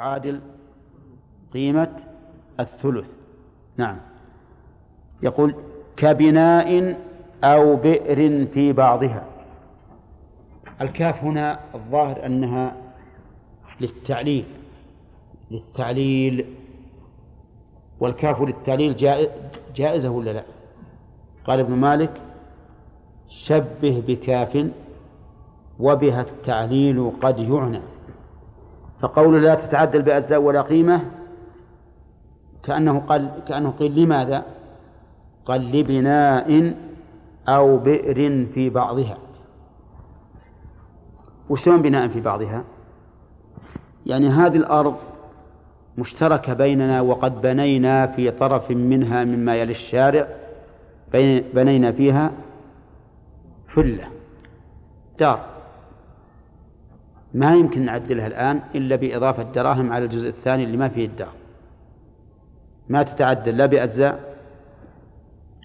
تعادل قيمة الثلث. نعم. يقول كبناء أو بئر في بعضها. الكاف هنا الظاهر أنها للتعليل للتعليل. والكاف للتعليل جائزة ولا لا؟ قال ابن مالك شبه بكاف وبها التعليل قد يعنى. فقول لا تتعدل بأجزاء ولا قيمة كأنه قال كأنه قيل لماذا؟ قال لبناء أو بئر في بعضها وشلون بناء في بعضها؟ يعني هذه الأرض مشتركة بيننا وقد بنينا في طرف منها مما يلي الشارع بنينا فيها فلة دار ما يمكن نعدلها الآن إلا بإضافة دراهم على الجزء الثاني اللي ما فيه الدار ما تتعدل لا بأجزاء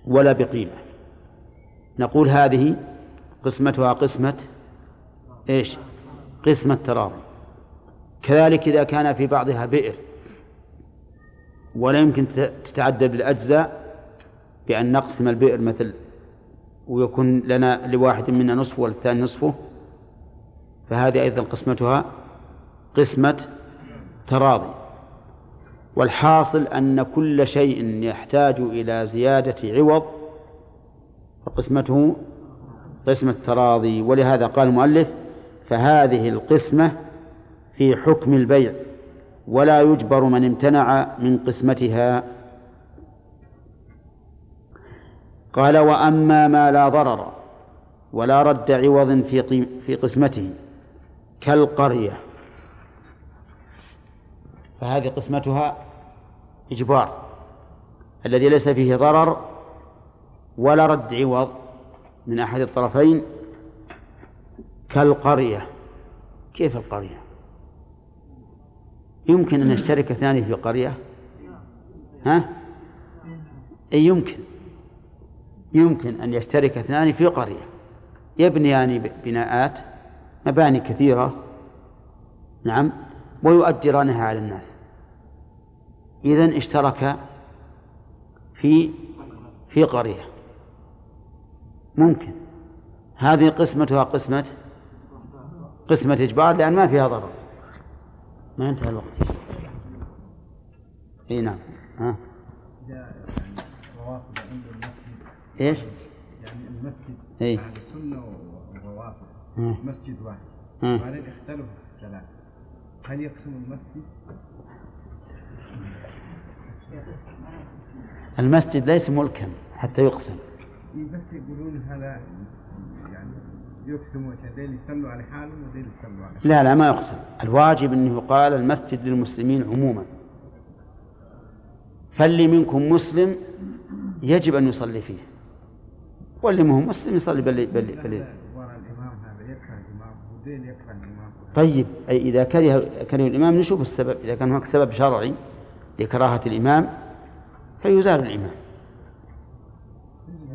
ولا بقيمة. نقول هذه قسمتها قسمة إيش؟ قسمة تراضي كذلك إذا كان في بعضها بئر ولا يمكن تتعدل بالأجزاء بأن نقسم البئر مثل ويكون لنا لواحد منا نصف والثاني نصفه. فهذه أيضا قسمتها قسمة تراضي. والحاصل أن كل شيء يحتاج إلى زيادة عوض فقسمته قسمة تراضي. ولهذا قال المؤلف فهذه القسمة في حكم البيع ولا يجبر من امتنع من قسمتها. قال وأما ما لا ضرر ولا رد عوض في في قسمته. كالقرية. فهذه قسمتها إجبار الذي ليس فيه ضرر ولا رد عوض من أحد الطرفين كالقرية. كيف القرية؟ يمكن أن يشترك اثنان في قرية؟ ها؟ أي يمكن؟ يمكن أن يشترك اثنان في قرية. يبنيان بناءات مباني كثيرة نعم ويؤجرانها على الناس. إذن اشترك في في قرية. ممكن. هذه قسمتها قسمة قسمة إجبار لأن ما فيها ضرر. ما انتهى الوقت. إي نعم. ها. إيش؟ يعني المسجد إي. السنة والروافض مسجد واحد. وبعدين اختلفوا في الصلاه هل يقسم المسجد؟ المسجد ليس ملكا حتى يقسم. بس يقولون هذا يعني يقسموا عشان يصلوا على حالهم وديل يصلوا على لا لا ما يقسم. الواجب أنه يقال المسجد للمسلمين عموما. فاللي منكم مسلم يجب أن يصلي فيه. واللي ما هو مسلم يصلي بل بل بل. الإمام هذا يكره الإمام وديل يكره الإمام. طيب أي إذا كره كره الإمام نشوف السبب إذا كان هناك سبب شرعي لكراهة الإمام فيزال الإمام.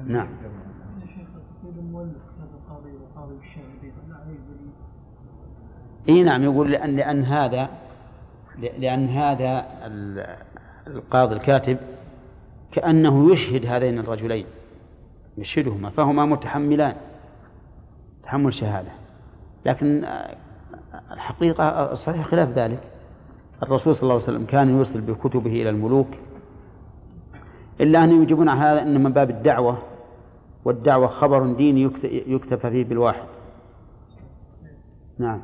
نعم. إي نعم يقول لأن لأن هذا لأن هذا القاضي الكاتب كأنه يشهد هذين الرجلين يشهدهما فهما متحملان تحمل شهادة. لكن الحقيقة الصحيح خلاف ذلك. الرسول صلى الله عليه وسلم كان يرسل بكتبه إلى الملوك إلا ان يجيبون على هذا ان من باب الدعوة والدعوة خبر ديني يكتفى فيه بالواحد. نعم.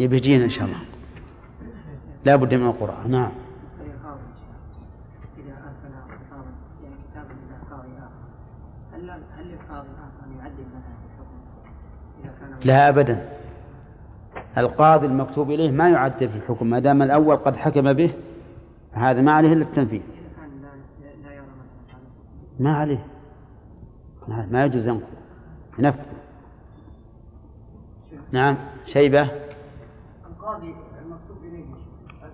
يبي إن شاء الله. لا بد من القرآن. نعم. لا أبدا. القاضي المكتوب إليه ما يعدل في الحكم. ما دام الأول قد حكم به هذا ما عليه إلا التنفيذ. ما عليه. ما يجوز ينفذ. نعم. شيبة. القاضي المكتوب إليه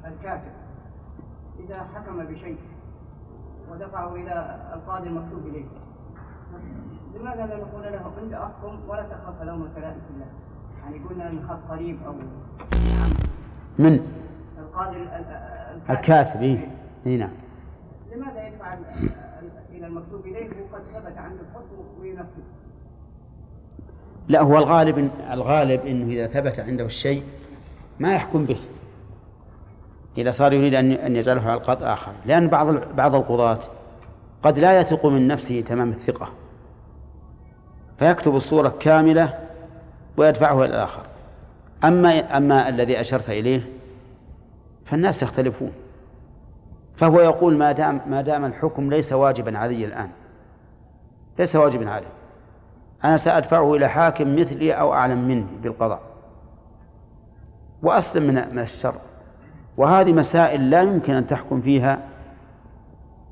الكاتب إذا حكم بشيء ودفعه إلى القاضي المكتوب إليه. لماذا لا نقول له أنت أحكم ولا تخاف لوم كلام الله يعني قلنا من خط قريب أو من؟ القاضي الكاتب. إيه, إيه نعم. لماذا يدفع إلى المكتوب إليه وقد ثبت عنده الحكم وينفذ لا هو الغالب الغالب إنه إذا ثبت عنده الشيء ما يحكم به. إذا صار يريد أن يجعله على القاضي آخر. لأن بعض بعض القضاة قد لا يثق من نفسه تمام الثقة. فيكتب الصورة كاملة ويدفعه إلى الآخر. أما أما الذي أشرت إليه فالناس يختلفون. فهو يقول ما دام ما دام الحكم ليس واجبا علي الآن. ليس واجبا علي. أنا سأدفعه إلى حاكم مثلي أو أعلم مني بالقضاء. وأسلم من من الشر. وهذه مسائل لا يمكن أن تحكم فيها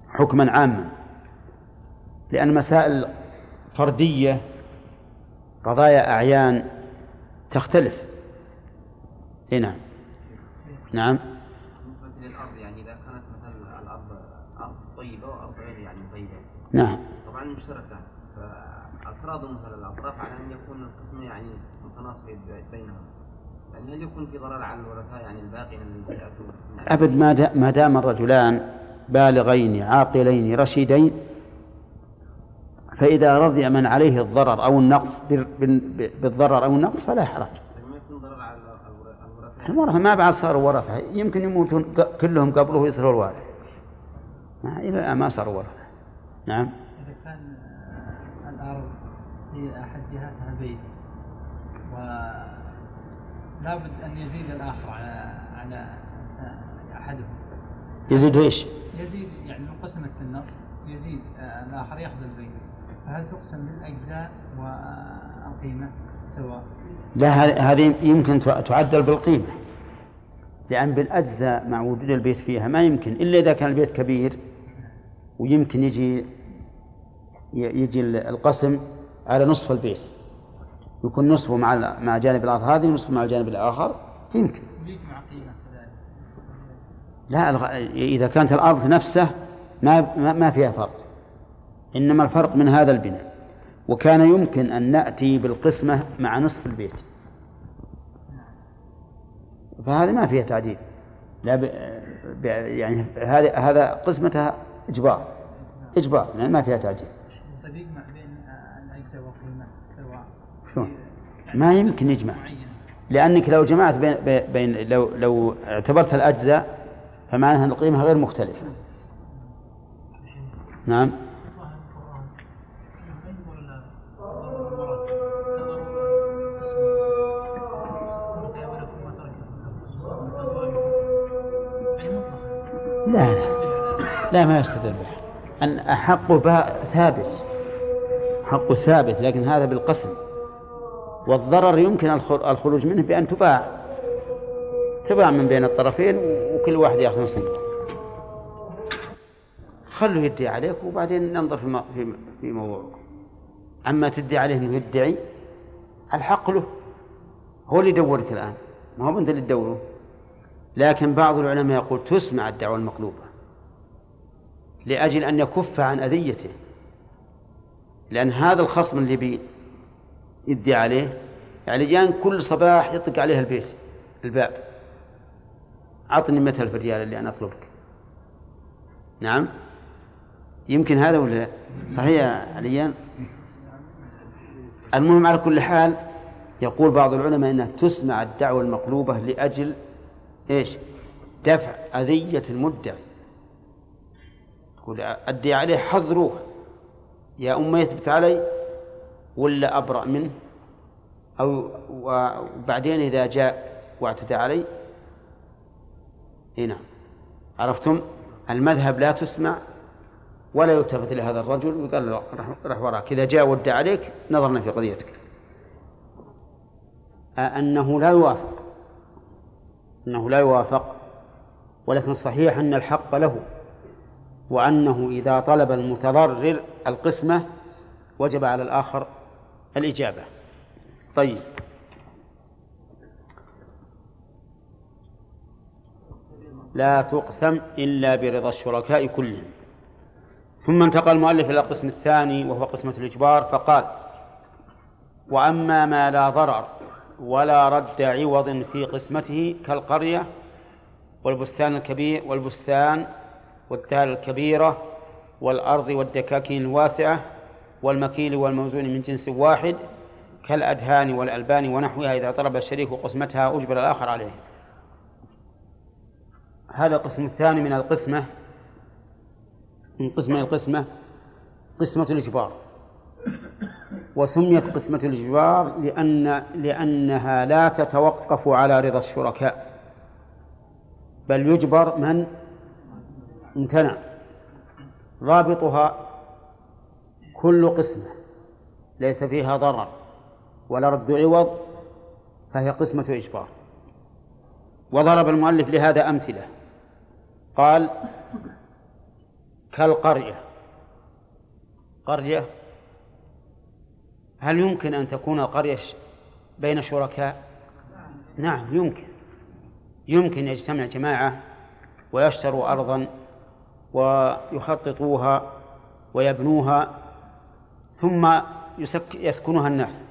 حكما عاما. لأن مسائل فردية قضايا أعيان تختلف. إيه نعم. نعم. بالنسبة للأرض يعني إذا كانت مثلا الأرض أرض طيبة وأرض غير يعني طيبة نعم. طبعا مشتركة. فأفراد مثلا الأطراف على أن يكون القسم يعني متناصف بينهم. هل يكون في ضرر على الورثاء يعني أبد ما ما دام الرجلان بالغين عاقلين رشيدين فإذا رضي من عليه الضرر أو النقص بالضرر أو النقص فلا حرج. الورثة ما بعد صاروا ورثة. يمكن يموتون كلهم قبله ويصيروا الوارث. إلى ما صاروا ورثة. نعم. إذا كان الأرض في أحد جهاتها بيت. ولا بد أن يزيد الآخر على على أحدهم يزيد إيش؟ يزيد يعني لو قسمت النص يزيد الآخر يأخذ البيت فهل تقسم بالأجزاء والقيمة سواء؟ لا هذه يمكن تعدل بالقيمة لأن بالأجزاء مع وجود البيت فيها ما يمكن إلا إذا كان البيت كبير ويمكن يجي يجي القسم على نصف البيت يكون نصفه مع مع جانب الأرض هذه ونصفه مع الجانب الآخر يمكن. لا إذا كانت الأرض نفسه ما ما فيها فرق. إنما الفرق من هذا البناء. وكان يمكن أن نأتي بالقسمة مع نصف البيت. فهذا ما فيها تعديل. لا ب... ب... يعني هذا هذا قسمتها إجبار. إجبار يعني ما فيها تعديل يجمع بين الأجزاء والقيمة سواء شلون؟ ما يمكن يجمع. لأنك لو جمعت بين, بين لو لو اعتبرت الأجزاء فمعناها أن القيمة غير مختلفة. نعم. لا لا. لا ما يستدل به. أن أحق ثابت. حق ثابت لكن هذا بالقسم. والضرر يمكن الخروج منه بأن تباع. تباع من بين الطرفين وكل واحد يأخذ نصيبه خلوا يدعي عليك وبعدين ننظر في في في موضوعكم. أما تدعي عليه إنه يدعي الحق له. هو اللي يدورك الآن. ما هو أنت اللي تدوره. لكن بعض العلماء يقول تسمع الدعوة المقلوبة. لأجل أن يكف عن أذيته. لأن هذا الخصم اللي بي يدي عليه. يعني جان كل صباح يطق عليه البيت الباب. أعطني مثل في الريال اللي أنا أطلبك نعم؟ يمكن هذا ولا صحيح يا عليان المهم على كل حال يقول بعض العلماء إنها تسمع الدعوة المقلوبة لأجل إيش؟ دفع أذية المدعي. يقول أدي عليه حظروه يا اما يثبت علي ولا أبرأ منه أو وبعدين إذا جاء واعتدى علي هنا نعم. عرفتم؟ المذهب لا تسمع ولا يلتفت إلى هذا الرجل ويقال له رح وراك. إذا جاء ودع عليك نظرنا في قضيتك. أنه لا يوافق. أنه لا يوافق ولكن صحيح أن الحق له وأنه إذا طلب المتضرر القسمة وجب على الآخر الإجابة. طيب. لا تقسم إلا برضا الشركاء كلهم. ثم انتقل المؤلف إلى القسم الثاني وهو قسمة الإجبار فقال وأما ما لا ضرر ولا رد عوض في قسمته كالقرية والبستان الكبير والبستان والدار الكبيرة والأرض والدكاكين الواسعة والمكيل والموزون من جنس واحد كالأدهان والألبان ونحوها إذا طلب الشريك قسمتها أجبر الآخر عليه. هذا القسم الثاني من القسمة من قسمة القسمة قسمة الإجبار. وسميت قسمة الإجبار لأن لأنها لا تتوقف على رضا الشركاء بل يجبر من امتنع. رابطها كل قسمة ليس فيها ضرر ولا رد عوض فهي قسمة إجبار. وضرب المؤلف لهذا أمثلة. قال كالقرية. قرية هل يمكن أن تكون القرية بين شركاء؟ نعم يمكن. يمكن يجتمع جماعة ويشتروا أرضا ويخططوها ويبنوها ثم يسكنها الناس.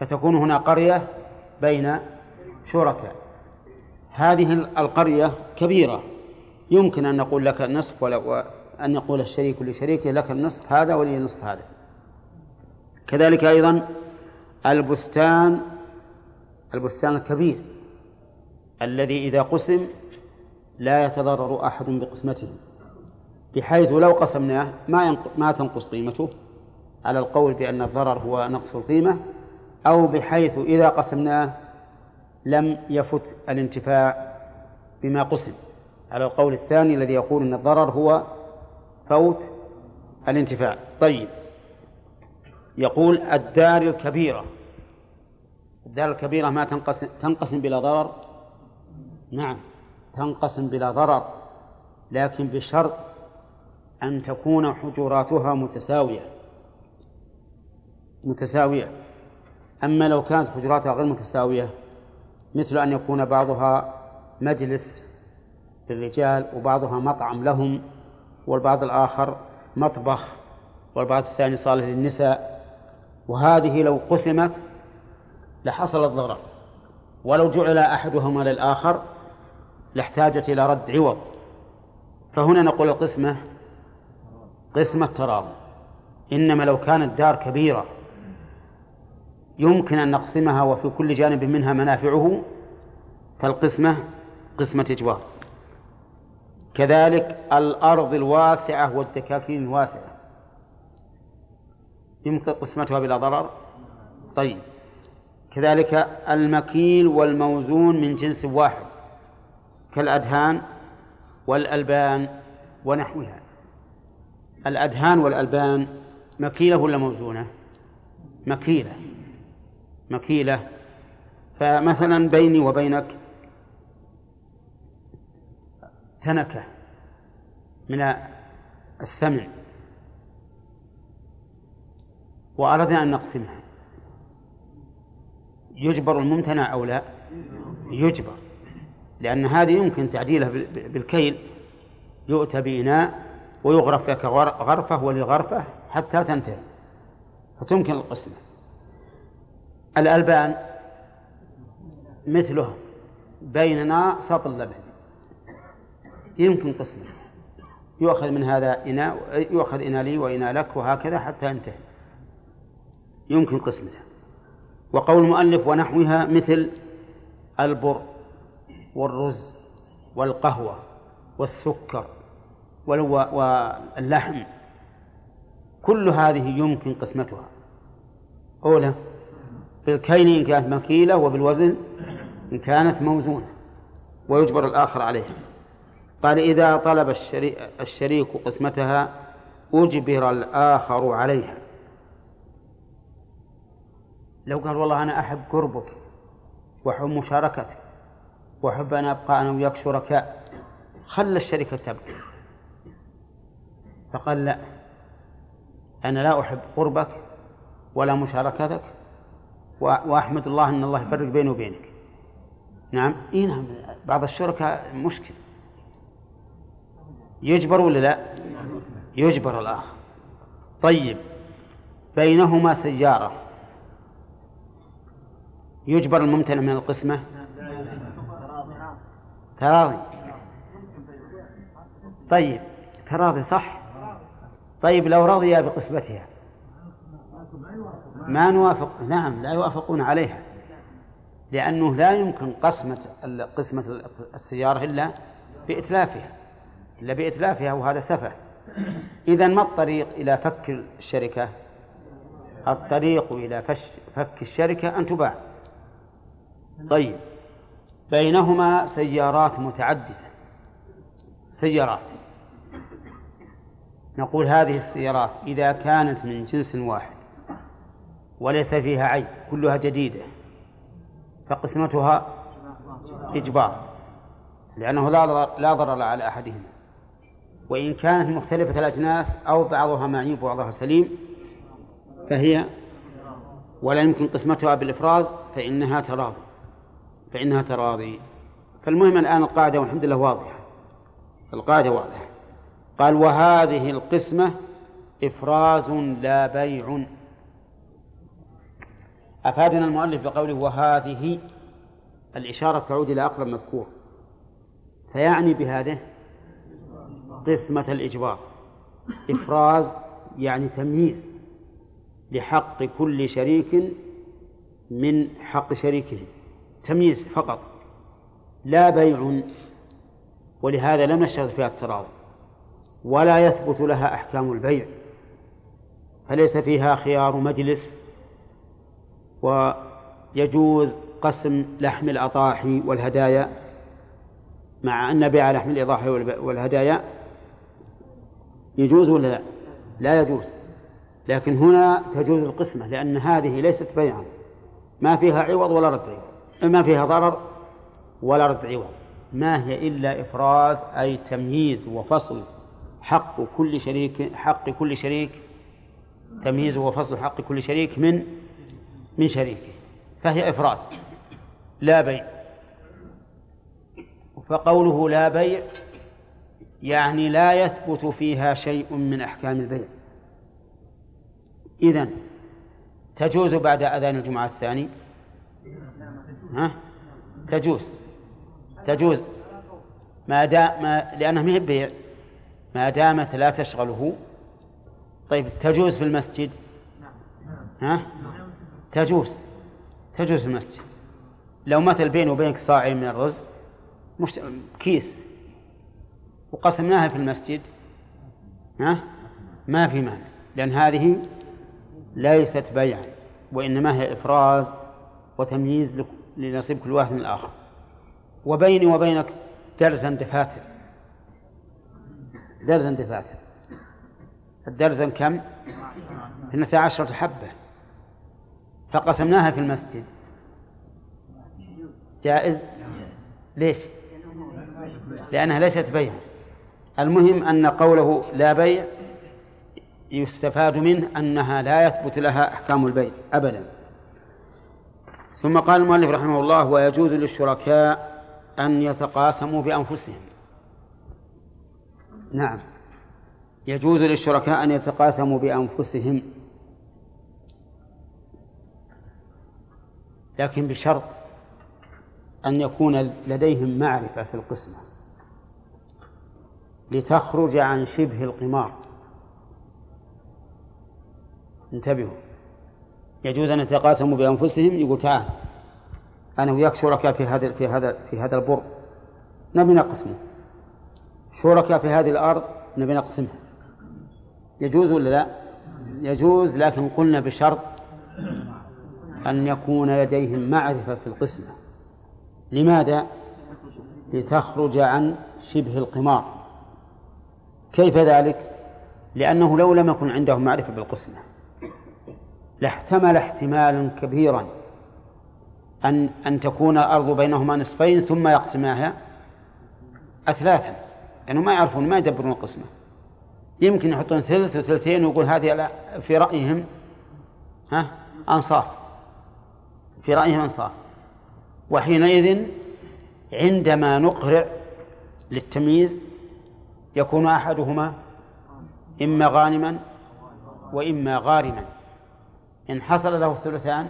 فتكون هنا قرية بين شركاء. هذه القرية كبيرة. يمكن أن نقول لك النصف ولا أن يقول الشريك لشريكه لك النصف هذا ولي النصف هذا. كذلك أيضا البستان البستان الكبير الذي إذا قسم لا يتضرر أحد بقسمته بحيث لو قسمناه ما ما تنقص قيمته. على القول بأن الضرر هو نقص القيمة أو بحيث إذا قسمناه لم يفت الانتفاع بما قسم. على القول الثاني الذي يقول أن الضرر هو فوت الانتفاع. طيب. يقول الدار الكبيرة. الدار الكبيرة ما تنقسم تنقسم بلا ضرر؟ نعم تنقسم بلا ضرر لكن بشرط أن تكون حجراتها متساوية. متساوية. أما لو كانت حجراتها غير متساوية مثل أن يكون بعضها مجلس للرجال وبعضها مطعم لهم والبعض الآخر مطبخ والبعض الثاني صالح للنساء. وهذه لو قسمت لحصل الضرر. ولو جعل أحدهما للآخر لاحتاجت إلى رد عوض. فهنا نقول القسمة قسمة تراضي إنما لو كانت دار كبيرة يمكن أن نقسمها وفي كل جانب منها منافعه فالقسمة قسمة إجبار. كذلك الأرض الواسعة والدكاكين الواسعة. يمكن قسمتها بلا ضرر؟ طيب. كذلك المكيل والموزون من جنس واحد كالأدهان والألبان ونحوها. الأدهان والألبان مكيلة ولا موزونة؟ مكيلة. مكيلة. فمثلا بيني وبينك تنكة من السمع وأردنا أن نقسمها. يجبر الممتنع أو لا؟ يجبر لأن هذه يمكن تعديلها بالكيل. يؤتى بإناء ويغرف لك غرفة ولغرفة حتى تنتهي. فتمكن القسمة. الألبان مثله بيننا سطل لبن. يمكن قسمه يؤخذ من هذا إناء يؤخذ إناء لي وإناء لك وهكذا حتى ينتهي. يمكن قسمته. وقول المؤلف ونحوها مثل البر والرز والقهوة والسكر واللحم. كل هذه يمكن قسمتها. أولى بالكيل إن كانت مكيلة وبالوزن إن كانت موزونة ويجبر الآخر عليها. قال إذا طلب الشريك قسمتها أجبر الآخر عليها. لو قال والله أنا أحب قربك وأحب مشاركتك وأحب أن أبقى أنا وياك شركاء خل الشركة تبقى. فقال لا أنا لا أحب قربك ولا مشاركتك وأحمد الله أن الله يفرق بيني وبينك. نعم. إيه نعم. بعض الشركاء مشكل يجبر ولا لا؟ يجبر الآخر. طيب. بينهما سيارة. يجبر الممتنع من القسمة؟ تراضي. طيب. تراضي صح؟ طيب لو رضي بقسمتها. ما نوافق نعم لا يوافقون عليها. لأنه لا يمكن قسمة قسمة السيارة إلا بإتلافها إلا بإتلافها وهذا سفه. إذا ما الطريق إلى فك الشركة؟ الطريق إلى فش فك الشركة أن تباع. طيب بينهما سيارات متعددة. سيارات. نقول هذه السيارات إذا كانت من جنس واحد وليس فيها عيب كلها جديدة. فقسمتها إجبار لأنه لا لا ضرر على أحدهما. وإن كانت مختلفة الأجناس أو بعضها معيب وبعضها سليم فهي ولا يمكن قسمتها بالإفراز فإنها تراضي. فإنها تراضي. فالمهم الآن القاعدة والحمد لله واضحة. القاعدة واضحة. قال وهذه القسمة إفراز لا بيع أفادنا المؤلف بقوله وهذه الإشارة تعود إلى أقرب مذكور. فيعني بهذه قسمة الإجبار. إفراز يعني تمييز لحق كل شريك من حق شريكه. تمييز فقط لا بيع ولهذا لم نشترط فيها التراضي ولا يثبت لها أحكام البيع فليس فيها خيار مجلس ويجوز قسم لحم الأضاحي والهدايا مع أن بيع لحم الأضاحي والهدايا يجوز ولا لا؟ لا يجوز. لكن هنا تجوز القسمة لأن هذه ليست بيعا. ما فيها عوض ولا رد عوض. ما فيها ضرر ولا رد عوض. ما هي إلا إفراز أي تمييز وفصل حق كل شريك حق كل شريك تمييز وفصل حق كل شريك من من شريكه فهي إفراز لا بيع. فقوله لا بيع يعني لا يثبت فيها شيء من أحكام البيع. إذن تجوز بعد أذان الجمعة الثاني؟ ها؟ تجوز. تجوز. ما دام ما لأنها ما بيع. ما دامت لا تشغله. طيب تجوز في المسجد؟ ها؟ تجوز تجوز في المسجد. لو مثل بيني وبينك صاع من الرز مش كيس. وقسمناها في المسجد ها؟ ما في مانع لأن هذه ليست بيعا وإنما هي إفراز وتمييز لنصيب كل واحد من الآخر. وبيني وبينك درزا دفاتر درزا دفاتر الدرزن كم؟ اثنتا عشرة حبة. فقسمناها في المسجد. جائز؟ ليش؟ لأنها ليست بيع. المهم أن قوله لا بيع يستفاد منه أنها لا يثبت لها أحكام البيع أبدا. ثم قال المؤلف رحمه الله ويجوز للشركاء أن يتقاسموا بأنفسهم. نعم. يجوز للشركاء أن يتقاسموا بأنفسهم. لكن بشرط أن يكون لديهم معرفة في القسمة لتخرج عن شبه القمار. انتبهوا. يجوز أن يتقاسموا بأنفسهم؟ يقول تعال أنا وياك شركاء في هذا في هذا في هذا البر. نبي نقسمه. شركاء في هذه الأرض نبي نقسمها. يجوز ولا لا؟ يجوز لكن قلنا بشرط أن يكون لديهم معرفة في القسمة. لماذا؟ لتخرج عن شبه القمار. كيف ذلك؟ لأنه لو لم يكن عندهم معرفة بالقسمة لاحتمل احتمالا كبيرا أن أن تكون الأرض بينهما نصفين ثم يقسماها أثلاثا. لأنهم ما يعرفون ما يدبرون القسمة. يمكن يحطون ثلث وثلثين ويقول هذه في رأيهم ها أنصاف. في رأيهم أنصاف وحينئذ عندما نقرع للتمييز يكون أحدهما إما غانما وإما غارما. إن حصل له الثلثان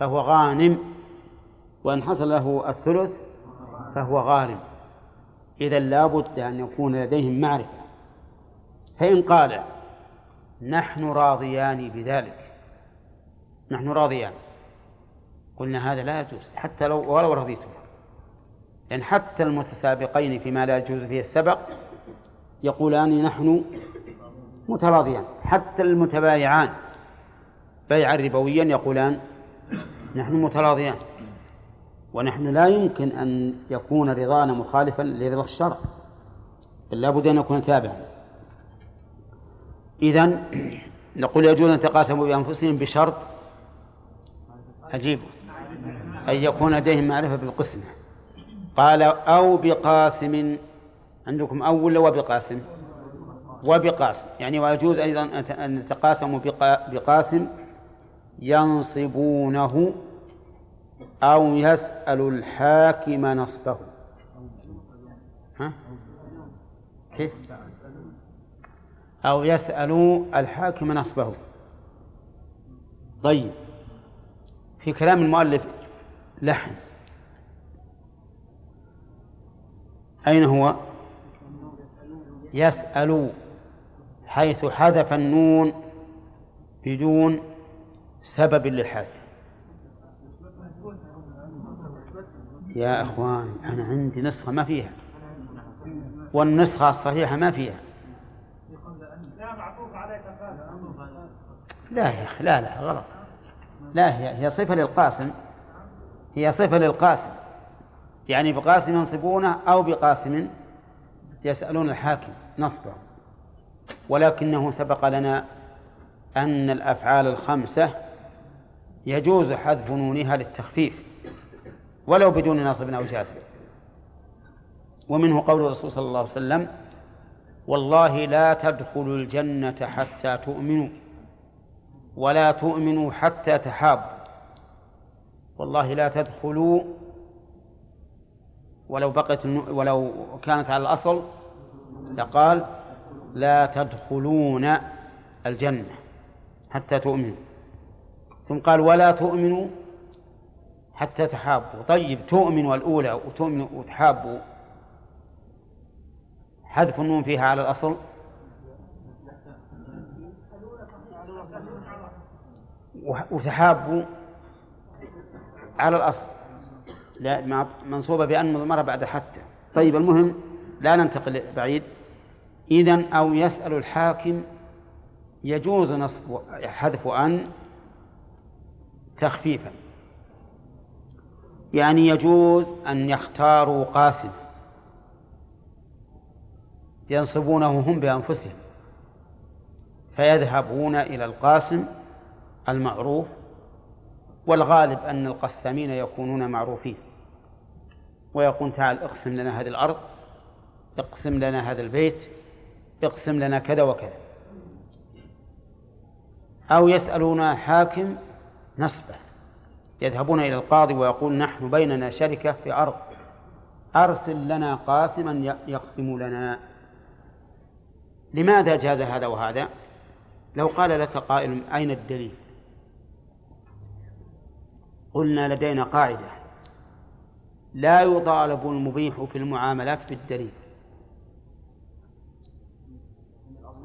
فهو غانم وإن حصل له الثلث فهو غارم. إذا لا بد أن يكون لديهم معرفة. فإن قال نحن راضيان بذلك نحن راضيان. قلنا هذا لا يجوز حتى لو ولو رضيتم. لأن حتى المتسابقين فيما لا يجوز فيه السبق يقولان نحن متراضيان. حتى المتبايعان بيعا ربويا يقولان نحن متراضيان. ونحن لا يمكن أن يكون رضانا مخالفا لرضا الشرع بل لابد أن يكون تابعا. إذن نقول يجوز أن يتقاسموا بأنفسهم بشرط عجيب. أن يكون لديهم معرفة بالقسمة. قال أو بقاسم عندكم أو ولا وبقاسم؟ وبقاسم. يعني ويجوز أيضا أن يتقاسموا بقاسم ينصبونه أو يسأل الحاكم نصبه. ها؟ كيف؟ أو يسأل الحاكم نصبه. طيب. في كلام المؤلف لحن أين هو؟ يسأل حيث حذف النون بدون سبب للحذف. يا أخوان أنا عندي نسخة ما فيها. والنسخة الصحيحة ما فيها. لا يا أخي لا لا غلط. لا هي هي صفة للقاسم. هي صفة للقاسم. يعني بقاسم ينصبونه أو بقاسم يسألون الحاكم نصبه. ولكنه سبق لنا أن الأفعال الخمسة يجوز حذف نونها للتخفيف ولو بدون نصب أو جازم ومنه قول الرسول صلى الله عليه وسلم والله لا تدخلوا الجنة حتى تؤمنوا ولا تؤمنوا حتى تحابوا. والله لا تدخلوا ولو بقت ولو كانت على الأصل لقال لا تدخلون الجنة حتى تؤمنوا. ثم قال ولا تؤمنوا حتى تحابوا. طيب تؤمنوا الأولى وتؤمنوا وتحابوا. حذف النون فيها على الأصل. وتحابوا. على الأصل. لا منصوبة بأن مضمرة بعد حتى. طيب المهم لا ننتقل بعيد. إذن أو يسأل الحاكم يجوز نصب حذف أن تخفيفا. يعني يجوز أن يختاروا قاسم. ينصبونه هم بأنفسهم. فيذهبون إلى القاسم المعروف والغالب أن القسامين يكونون معروفين. ويقول تعال اقسم لنا هذه الأرض اقسم لنا هذا البيت اقسم لنا كذا وكذا. أو يسألون حاكم نصبه. يذهبون إلى القاضي ويقول نحن بيننا شركة في أرض. أرسل لنا قاسما يقسم لنا. لماذا جاز هذا وهذا؟ لو قال لك قائل أين الدليل؟ قلنا لدينا قاعدة. لا يطالب المبيح في المعاملات بالدليل.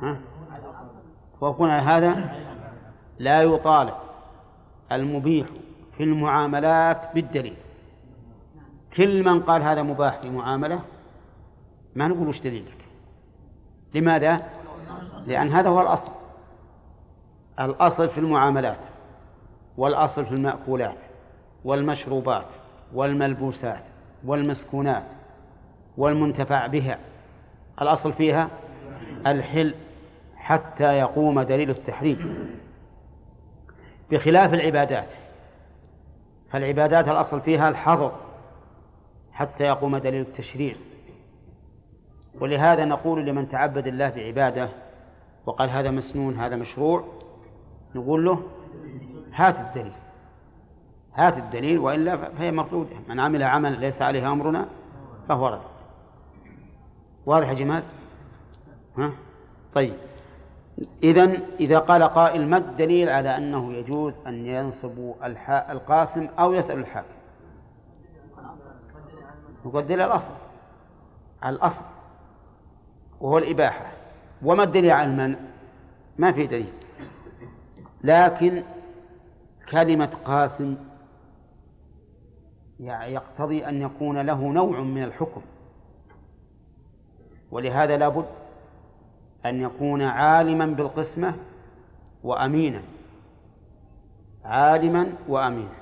ها؟ وقلنا هذا؟ لا يطالب المبيح في المعاملات بالدليل. كل من قال هذا مباح في معاملة ما نقول وش دليلك؟ لماذا؟ لأن هذا هو الأصل. الأصل في المعاملات والأصل في المأكولات. والمشروبات والملبوسات والمسكونات والمنتفع بها. الأصل فيها الحل حتى يقوم دليل التحريم. بخلاف العبادات فالعبادات الأصل فيها الحظر حتى يقوم دليل التشريع. ولهذا نقول لمن تعبد الله بعبادة وقال هذا مسنون هذا مشروع نقول له هات الدليل. هات الدليل وإلا فهي مردودة. من عمل عملا ليس عليه أمرنا فهو رد. واضح يا جمال ها؟ طيب. إذا إذا قال قائل ما الدليل على أنه يجوز أن ينصب القاسم أو يسأل الحاكم؟ يقدر الأصل. الأصل وهو الإباحة. وما الدليل على المنع؟ ما في دليل. لكن كلمة قاسم يقتضي أن يكون له نوع من الحكم. ولهذا لابد أن يكون عالما بالقسمة وأمينا. عالما وأمينا.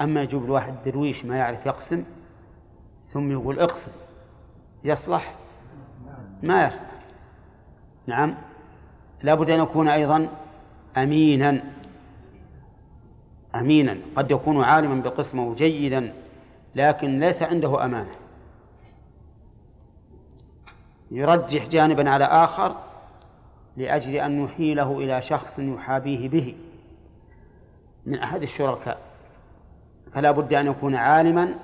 أما يجيب الواحد درويش ما يعرف يقسم ثم يقول اقسم. يصلح؟ ما يصلح. نعم. لابد أن يكون أيضا أمينا. أمينا قد يكون عالما بقسمه جيدا لكن ليس عنده أمانة. يرجح جانبا على آخر لأجل أن يحيله إلى شخص يحابيه به من أحد الشركاء. فلا بد أن يكون عالما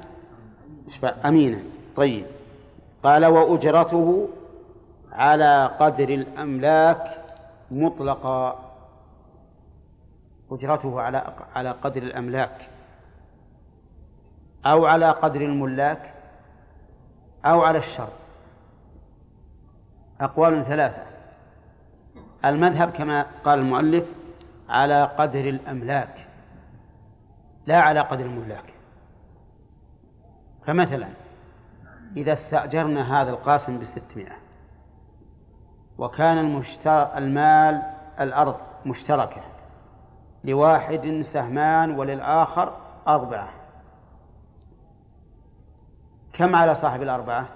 أمينا. طيب. قال وأجرته على قدر الأملاك مطلقا. أجرته على على قدر الأملاك. أو على قدر الملاك. أو على الشر. أقوال ثلاثة. المذهب كما قال المؤلف على قدر الأملاك لا على قدر الملاك. فمثلا إذا استأجرنا هذا القاسم بستمائة وكان المشتر المال الأرض مشتركة لواحد سهمان وللآخر أربعة. كم على صاحب الأربعة؟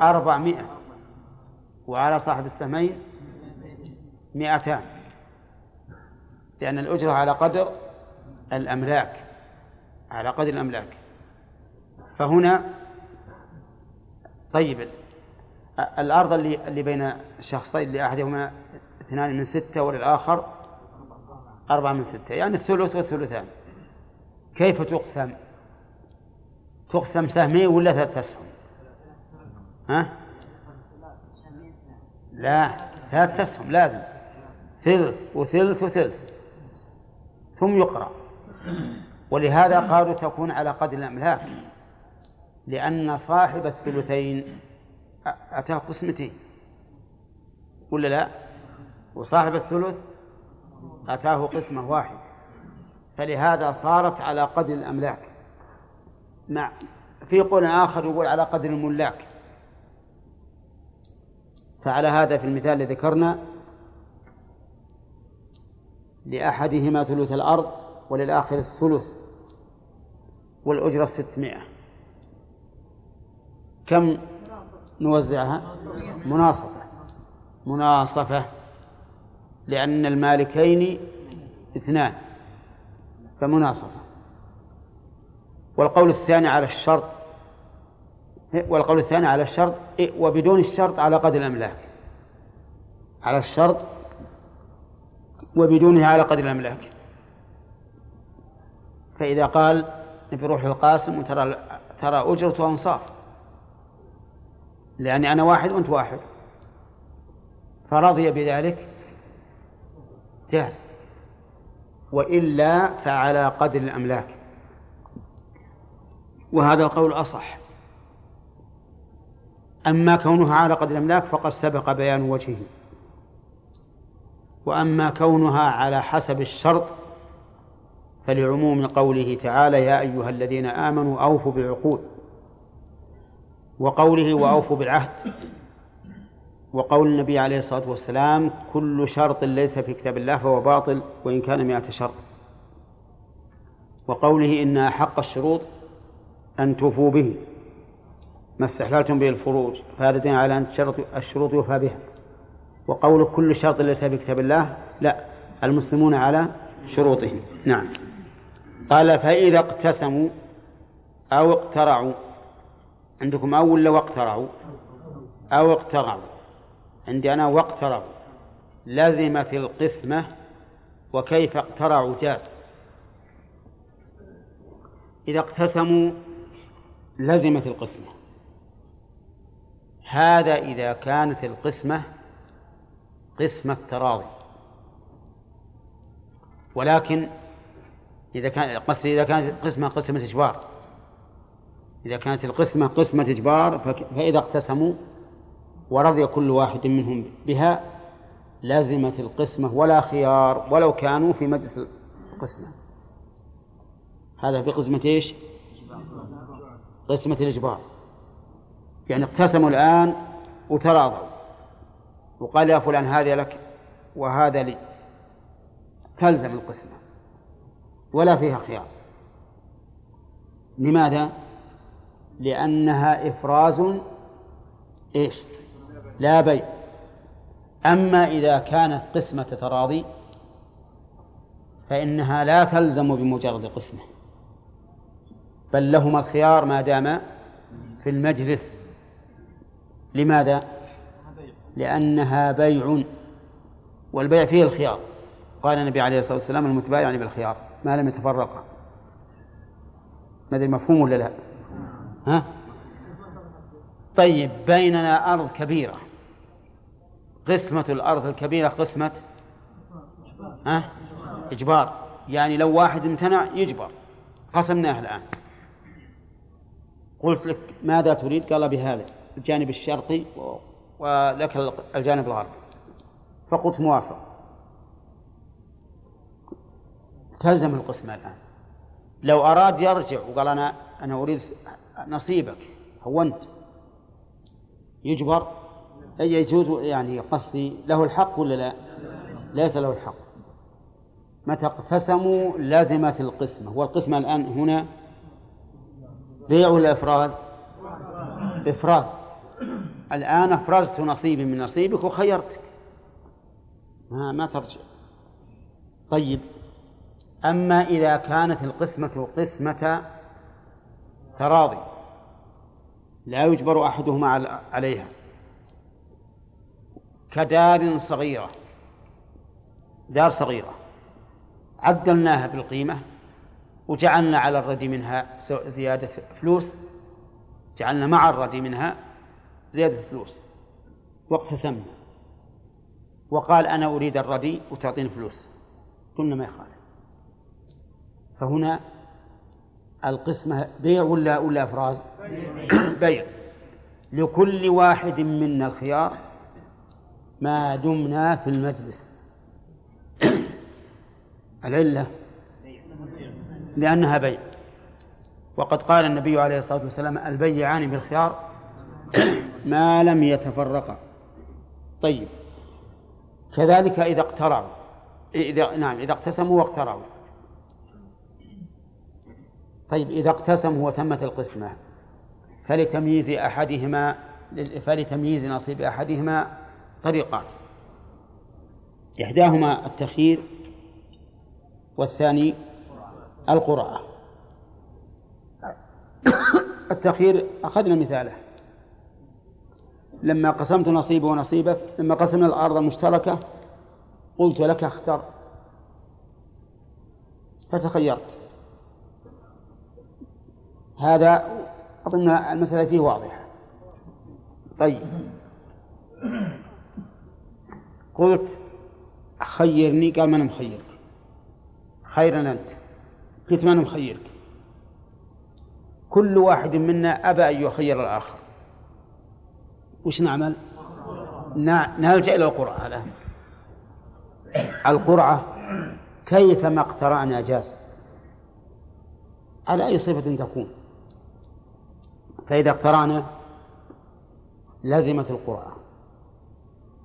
أربعمائة. وعلى صاحب السهمين؟ مئتان لأن الأجرة على قدر الأملاك على قدر الأملاك. فهنا طيب الأرض اللي اللي بين الشخصين لأحدهما اثنان من ستة وللآخر أربعة من ستة يعني الثلث والثلثان كيف تقسم؟ تقسم سهمين ولا ثلاثة أسهم؟ ها؟ لا ثلاثة أسهم لازم ثلث وثلث وثلث ثم يقرأ ولهذا قالوا تكون على قدر الأملاك لأن صاحب الثلثين أتاه قسمتين ولا لا؟ وصاحب الثلث أتاه قسمة واحدة فلهذا صارت على قدر الأملاك. مع في قول آخر يقول على قدر الملاك. فعلى هذا في المثال الذي ذكرنا لأحدهما ثلث الأرض وللآخر الثلث والأجرة ستمائة. كم نوزعها؟ مناصفة. مناصفة. لأن المالكين اثنان فمناصفة. والقول الثاني على الشرط والقول الثاني على الشرط وبدون الشرط على قدر الأملاك. على الشرط وبدونه على قدر الأملاك. فإذا قال نبي روح للقاسم وترى ترى أجرته أنصاف لأني أنا واحد وأنت واحد. فرضي بذلك جاز. وإلا فعلى قدر الأملاك. وهذا القول أصح. أما كونها على قدر الأملاك فقد سبق بيان وجهه. وأما كونها على حسب الشرط فلعموم قوله تعالى يا أيها الذين آمنوا أوفوا بالعقود. وقوله وأوفوا بالعهد. وقول النبي عليه الصلاة والسلام كل شرط ليس في كتاب الله فهو باطل وإن كان مئة شرط. وقوله إن أحق الشروط أن توفوا به ما استحللتم به الفروج فهذا دين على أن الشروط يوفى بها. وقول كل شرط ليس في كتاب الله لا المسلمون على شروطهم. نعم. قال فإذا اقتسموا أو اقترعوا عندكم أو ولا واقترعوا أو اقترعوا. عندي أنا واقترعوا لزمت القسمة وكيف اقترعوا جاز. إذا اقتسموا لزمت القسمة. هذا إذا كانت القسمة قسمة تراضي. ولكن إذا كان قصدي إذا كانت القسمة قسمة إجبار. إذا كانت القسمة قسمة إجبار فإذا اقتسموا ورضي كل واحد منهم بها لازمت القسمة ولا خيار ولو كانوا في مجلس القسمة هذا في قسمة إيش؟ قسمة الإجبار يعني اقتسموا الآن وتراضوا وقال يا فلان هذا لك وهذا لي تلزم القسمة ولا فيها خيار لماذا؟ لأنها إفراز إيش؟ لا بيع أما إذا كانت قسمة تراضي فإنها لا تلزم بمجرد قسمة بل لهما الخيار ما دام في المجلس لماذا؟ لأنها بيع والبيع فيه الخيار قال النبي عليه الصلاة والسلام المتبايع يعني بالخيار ما لم يتفرقا ما أدري مفهوم ولا لا؟ ها؟ طيب بيننا أرض كبيرة قسمة الأرض الكبيرة قسمة ها؟ إجبار. يعني لو واحد امتنع يجبر. قسمناه الآن. قلت لك ماذا تريد؟ قال بهذا. الجانب الشرقي ولك الجانب الغربي. فقلت موافق. تلزم القسمة الآن. لو أراد يرجع وقال أنا أنا أريد نصيبك هونت. يجبر؟ يجوز يعني قصدي له الحق ولا لا؟ ليس له الحق. متى اقتسموا لزمت القسمة. والقسمة الآن هنا بيع ولا إفراز؟ إفراز. الآن أفرزت نصيبي من نصيبك وخيرتك. ما ما ترجع. طيب. أما إذا كانت القسمة قسمة تراضي لا يجبر أحدهما عليها. كدار صغيرة. دار صغيرة. عدلناها بالقيمة وجعلنا على الردي منها زيادة فلوس. جعلنا مع الردي منها زيادة فلوس. واقتسمنا. وقال أنا أريد الردي وتعطيني فلوس. قلنا ما يخالف. فهنا القسمة بيع ولا ولا إفراز؟ بيع. لكل واحد منا الخيار ما دمنا في المجلس. العلة. لأنها بيع. وقد قال النبي عليه الصلاة والسلام البيعان بالخيار ما لم يتفرقا. طيب. كذلك إذا اقترعوا. إذا نعم إذا اقتسموا واقترعوا. طيب إذا اقتسموا وتمت القسمة فلتمييز أحدهما فلتمييز نصيب أحدهما طريقان. إحداهما التخيير والثاني القرعة التخيير أخذنا مثاله. لما قسمت نصيبه ونصيبه لما قسمنا الأرض المشتركة قلت لك اختر. فتخيرت. هذا أظن المسألة فيه واضحة. طيب. قلت خيرني قال أنا مخيرك. خيرا أنت. قلت أنا مخيرك. كل واحد منا أبى أن يخير الآخر. وش نعمل؟ نلجأ إلى القرعة. الآن. القرعة كيفما اقترعنا جاز. على أي صفة تكون. فإذا اقترعنا لزمت القرعة.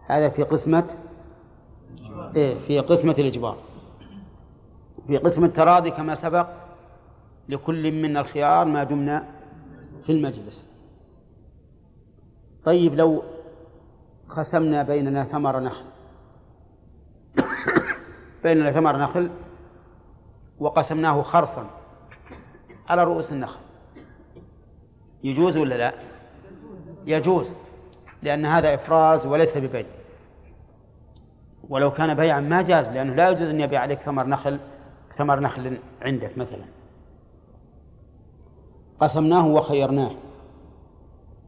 هذا في قسمة إيه في قسمة الإجبار. في قسم التراضي كما سبق لكل منا الخيار ما دمنا في المجلس. طيب لو قسمنا بيننا ثمر نخل بيننا ثمر نخل وقسمناه خرصا على رؤوس النخل يجوز ولا لا؟ يجوز لأن هذا إفراز وليس ببيع. ولو كان بيعا ما جاز لأنه لا يجوز أن يبيع عليك ثمر نخل ثمر نخل عندك مثلا. قسمناه وخيرناه.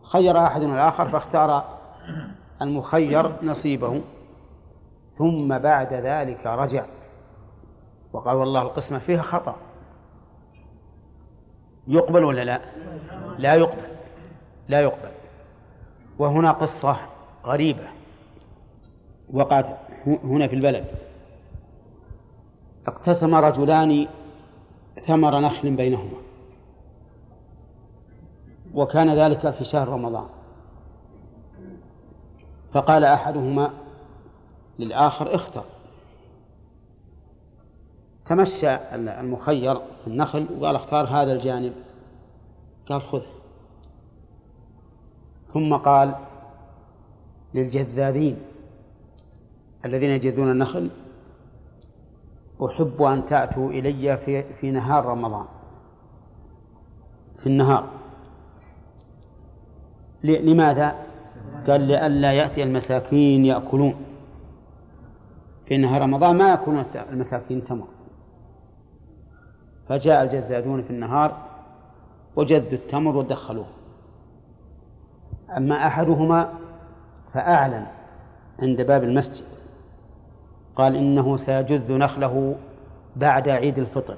خير أحدنا الآخر فاختار المخير نصيبه ثم بعد ذلك رجع. وقال والله القسمة فيها خطأ. يقبل ولا لا؟ لا يقبل. لا يقبل. وهنا قصة غريبة. وقعت هنا في البلد. اقتسم رجلان ثمر نخل بينهما. وكان ذلك في شهر رمضان. فقال أحدهما للآخر اختر. تمشى المخير في النخل وقال اختار هذا الجانب. قال خذ ثم قال للجذاذين الذين يجذون النخل أحب أن تأتوا إلي في, في نهار رمضان. في النهار. لماذا؟ قال لئلا يأتي المساكين يأكلون. في نهار رمضان ما يكون المساكين تمر. فجاء الجذاذون في النهار وجذوا التمر ودخلوه. أما أحدهما فأعلن عند باب المسجد. قال إنه سيجذ نخله بعد عيد الفطر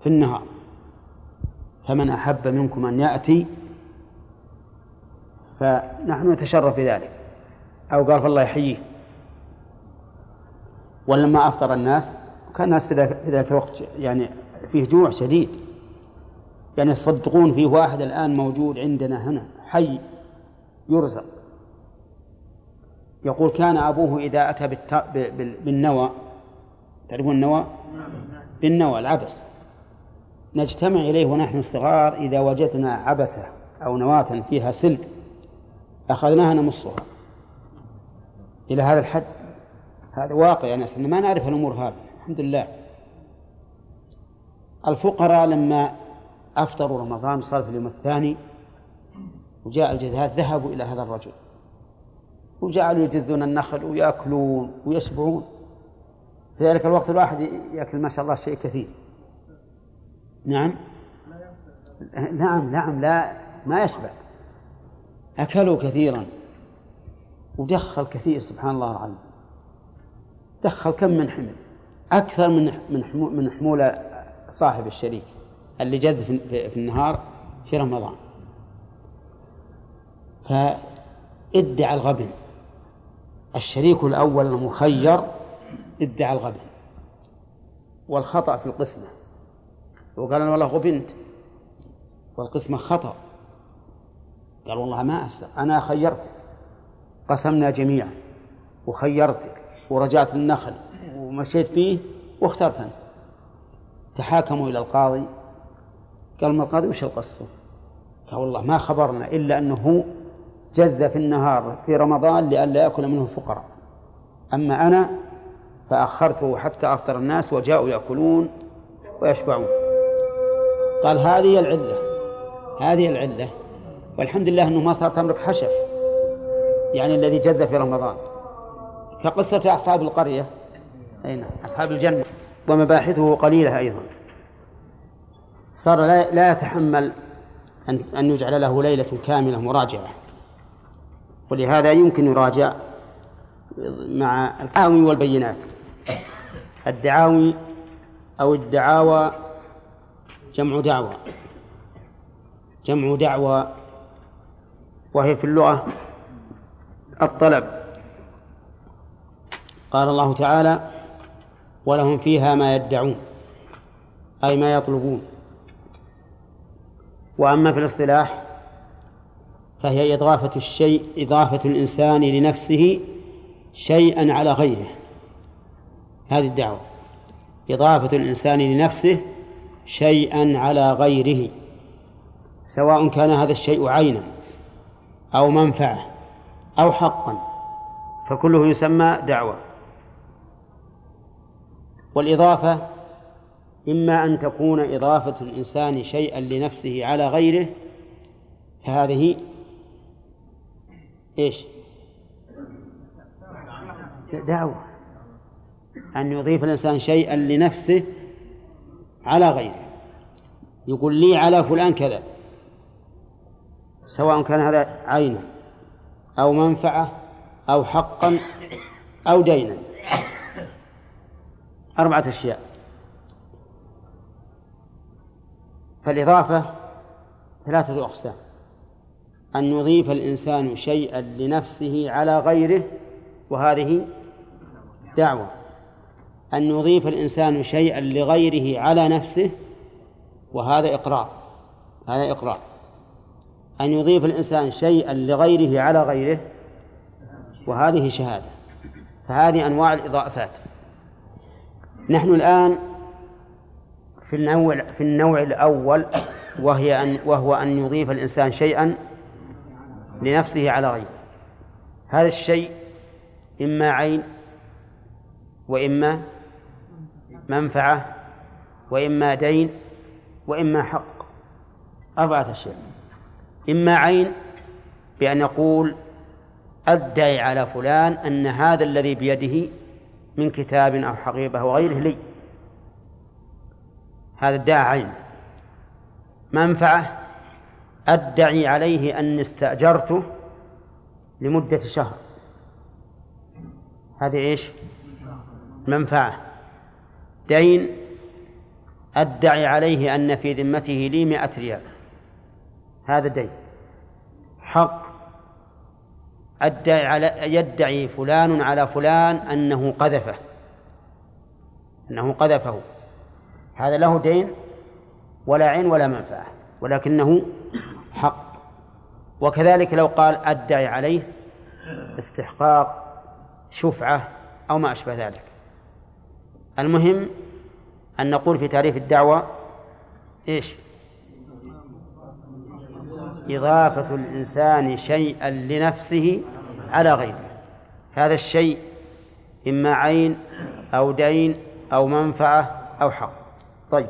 في النهار. فمن أحب منكم أن يأتي فنحن نتشرف بذلك. أو قال فالله يحييه. ولما أفطر الناس كان الناس في ذاك الوقت يعني فيه جوع شديد. يعني يصدقون فيه واحد الآن موجود عندنا هنا حي يرزق. يقول كان أبوه إذا أتى بالنوى تعرفون النوى؟ بالنوى العبس. نجتمع إليه ونحن صغار إذا وجدنا عبسة أو نواة فيها سلك أخذناها نمصها. إلى هذا الحد. هذا واقع يعني أصلا ما نعرف الأمور هذه. الحمد لله. الفقراء لما أفطروا رمضان صار في اليوم الثاني وجاء الجذاذ ذهبوا إلى هذا الرجل. وجعلوا يجذون النخل ويأكلون ويشبعون في ذلك الوقت الواحد يأكل ما شاء الله شيء كثير. نعم؟ نعم نعم لا ما يشبع أكلوا كثيرا. ودخل كثير سبحان الله العظيم. دخل كم من حمل؟ أكثر من من من حمولة صاحب الشريك اللي جذ في النهار في رمضان. فإدعى الغبن. الشريك الأول المخير ادعى الغبن والخطأ في القسمة. وقال أنا والله غبنت والقسمة خطأ. قال والله ما أسلم أنا خيرتك قسمنا جميعا وخيرتك ورجعت للنخل ومشيت فيه واخترت أنت تحاكموا إلى القاضي. قال ما القاضي وش القصة؟ قال والله ما خبرنا إلا أنه جذ في النهار في رمضان لئلا يأكل منه الفقراء. أما أنا فأخرته حتى أفطر الناس وجاءوا يأكلون ويشبعون. قال هذه العلة هذه العلة. والحمد لله أنه ما صار تملك حشف يعني الذي جذ في رمضان. كقصة أصحاب القرية. أي نعم أصحاب الجنة. ومباحثه قليلة أيضا. صار لا, يتحمل أن يجعل له ليلة كاملة مراجعة. ولهذا يمكن يراجع مع الدعاوي والبينات الدعاوي أو الدعاوى جمع دعوة جمع دعوة وهي في اللغة الطلب. قال الله تعالى ولهم فيها ما يدعون أي ما يطلبون. وأما في الاصطلاح فهي إضافة الشيء إضافة الإنسان لنفسه شيئا على غيره. هذه الدعوة. إضافة الإنسان لنفسه شيئا على غيره. سواء كان هذا الشيء عينا أو منفعة أو حقا فكله يسمى دعوة. والإضافة إما أن تكون إضافة الإنسان شيئا لنفسه على غيره فهذه إيش؟ دعوة. أن يضيف الإنسان شيئا لنفسه على غيره. يقول لي على فلان كذا. سواء كان هذا عينا أو منفعة أو حقا أو دينا. أربعة أشياء. فالإضافة ثلاثة أقسام. أن يضيف الإنسان شيئا لنفسه على غيره وهذه دعوة. أن يضيف الإنسان شيئا لغيره على نفسه وهذا إقرار. هذا إقرار. أن يضيف الإنسان شيئا لغيره على غيره وهذه شهادة. فهذه أنواع الإضافات. نحن الآن في النوع في النوع الأول وهي أن وهو أن يضيف الإنسان شيئا لنفسه على غيره. هذا الشيء إما عين وإما منفعة وإما دين وإما حق. أربعة أشياء. إما عين بأن يقول أدعي على فلان أن هذا الذي بيده من كتاب أو حقيبة أو غيره لي. هذا ادعى عين. منفعة أدعي عليه أني استأجرته لمدة شهر. هذه إيش؟ منفعة. دين أدعي عليه أن في ذمته لي مئة ريال. هذا دين. حق أدعي على يدعي فلان على فلان أنه قذفه. أنه قذفه. هذا له دين ولا عين ولا منفعة. ولكنه حق. وكذلك لو قال أدعي عليه استحقاق شفعة أو ما أشبه ذلك. المهم أن نقول في تعريف الدعوة إيش؟ إضافة الإنسان شيئا لنفسه على غيره. هذا الشيء إما عين أو دين أو منفعة أو حق. طيب.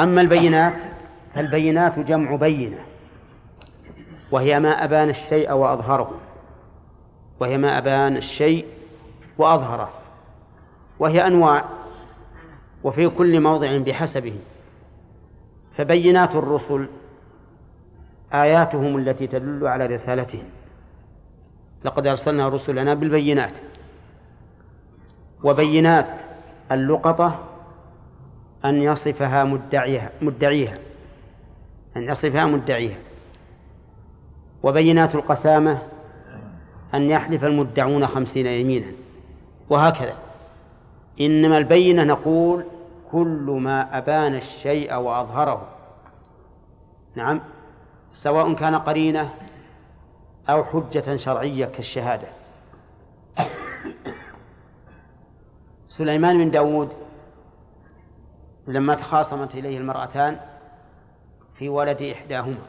أما البينات فالبينات جمع بينة. وهي ما أبان الشيء وأظهره. وهي ما أبان الشيء وأظهره. وهي أنواع وفي كل موضع بحسبه. فبينات الرسل آياتهم التي تدل على رسالتهم. لقد أرسلنا رسلنا بالبينات. وبينات اللقطة أن يصفها مدعيها مدعيها. أن يصفها مدعيها. وبينات القسامة أن يحلف المدعون خمسين يمينا. وهكذا. إنما البينة نقول كل ما أبان الشيء وأظهره. نعم. سواء كان قرينة أو حجة شرعية كالشهادة. سليمان بن داود لما تخاصمت إليه المرأتان في ولد إحداهما.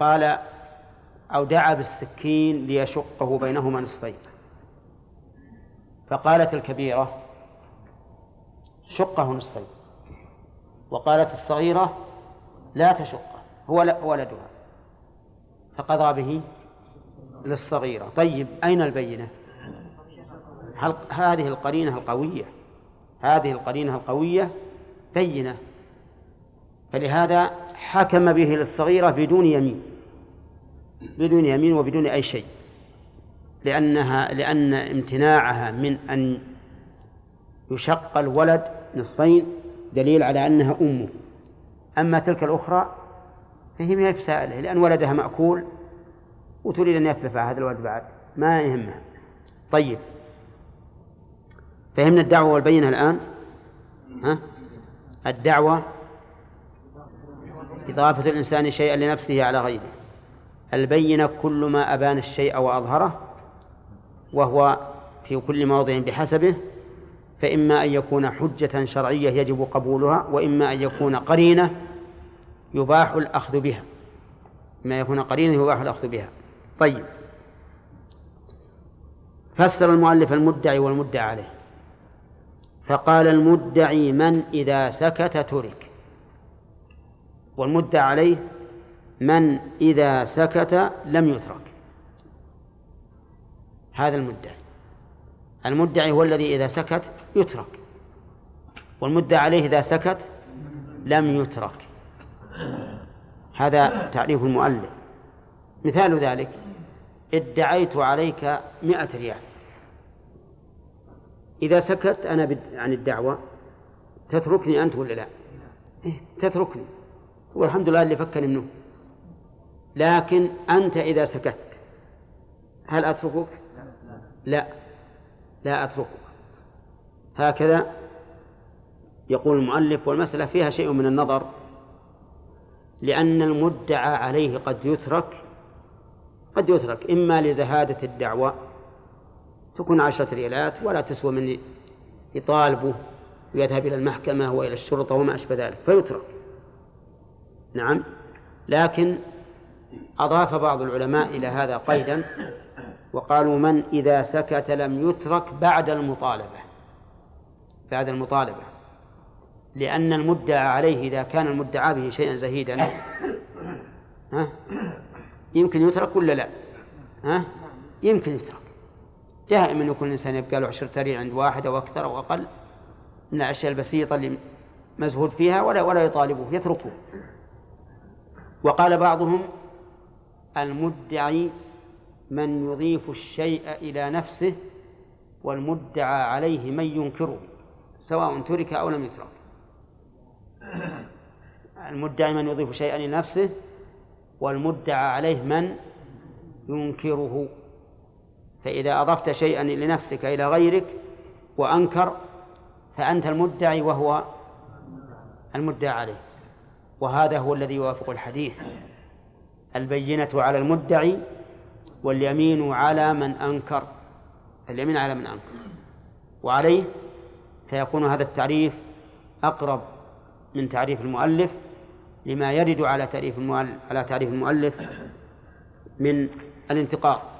قال أو دعا بالسكين ليشقه بينهما نصفين. فقالت الكبيرة شقه نصفين. وقالت الصغيرة لا تشقه هو ولدها. فقضى به للصغيرة. طيب أين البينة؟ هذه القرينة القوية. هذه القرينة القوية بينة. فلهذا حكم به للصغيرة بدون يمين. بدون يمين وبدون أي شيء. لأنها لأن امتناعها من أن يشق الولد نصفين دليل على أنها أمه. أما تلك الأخرى فهي ما بسائلة لأن ولدها مأكول وتريد أن يتلف هذا الولد بعد. ما يهمها. طيب. فهمنا الدعوة والبينة الآن؟ ها؟ الدعوة إضافة الإنسان شيئا لنفسه على غيره. البينة كل ما أبان الشيء وأظهره وهو في كل موضع بحسبه فإما أن يكون حجة شرعية يجب قبولها وإما أن يكون قرينة يباح الأخذ بها. ما يكون قرينة يباح الأخذ بها. طيب. فسر المؤلف المدعي والمدعى عليه. فقال المدعي من إذا سكت ترك. والمدعى عليه من إذا سكت لم يترك. هذا المدعي. المدعي هو الذي إذا سكت يترك. والمدعى عليه إذا سكت لم يترك. هذا تعريف المؤلف. مثال ذلك ادعيت عليك مئة ريال. إذا سكت أنا عن الدعوة تتركني أنت؟ ولا لا. إيه تتركني. والحمد لله اللي فكني منه. لكن أنت إذا سكت هل أتركك؟ لا. لا أتركك. هكذا يقول المؤلف والمسألة فيها شيء من النظر لأن المدعى عليه قد يترك قد يترك إما لزهادة الدعوة تكون عشرة ريالات ولا تسوى من يطالبه ويذهب إلى المحكمة وإلى الشرطة وما أشبه ذلك فيترك. نعم. لكن أضاف بعض العلماء إلى هذا قيدا وقالوا من إذا سكت لم يترك بعد المطالبة. بعد المطالبة. لأن المدعى عليه إذا كان المدعى به شيئا زهيدا ها؟ يمكن يترك ولا لا؟ ها؟ يمكن يترك. دائما يكون الإنسان يبقى له عشرة ريال عند واحد أو أكثر أو أقل من الأشياء البسيطة اللي مزهود فيها ولا ولا يطالبه يتركه. وقال بعضهم المدعي من يضيف الشيء إلى نفسه والمدعى عليه من ينكره سواء ترك أو لم يترك. المدعي من يضيف شيئا إلى نفسه والمدعى عليه من ينكره. فإذا أضفت شيئا لنفسك إلى غيرك وأنكر فأنت المدعي وهو المدعى عليه. وهذا هو الذي يوافق الحديث. البينة على المدعي واليمين على من أنكر. اليمين على من أنكر. وعليه فيكون هذا التعريف أقرب من تعريف المؤلف لما يرد على تعريف على تعريف المؤلف من الانتقاء.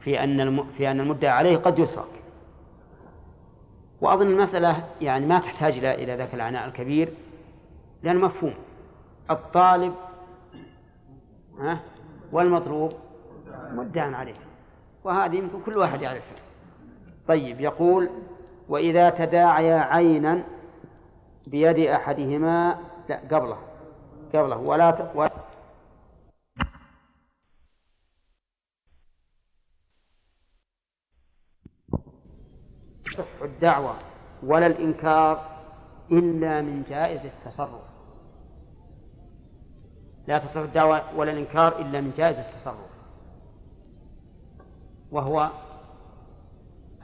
في أن في أن المدعى عليه قد يترك. وأظن المسألة يعني ما تحتاج إلى إلى ذاك العناء الكبير لأن مفهوم. الطالب ها والمطلوب مدعى عليه. وهذه يمكن كل واحد يعرفها. طيب يقول وإذا تداعيا عينا بيد أحدهما لا قبله قبله ولا ت... تصح الدعوة ولا الإنكار إلا من جائز التصرف. لا تصح الدعوة ولا الإنكار إلا من جائز التصرف. وهو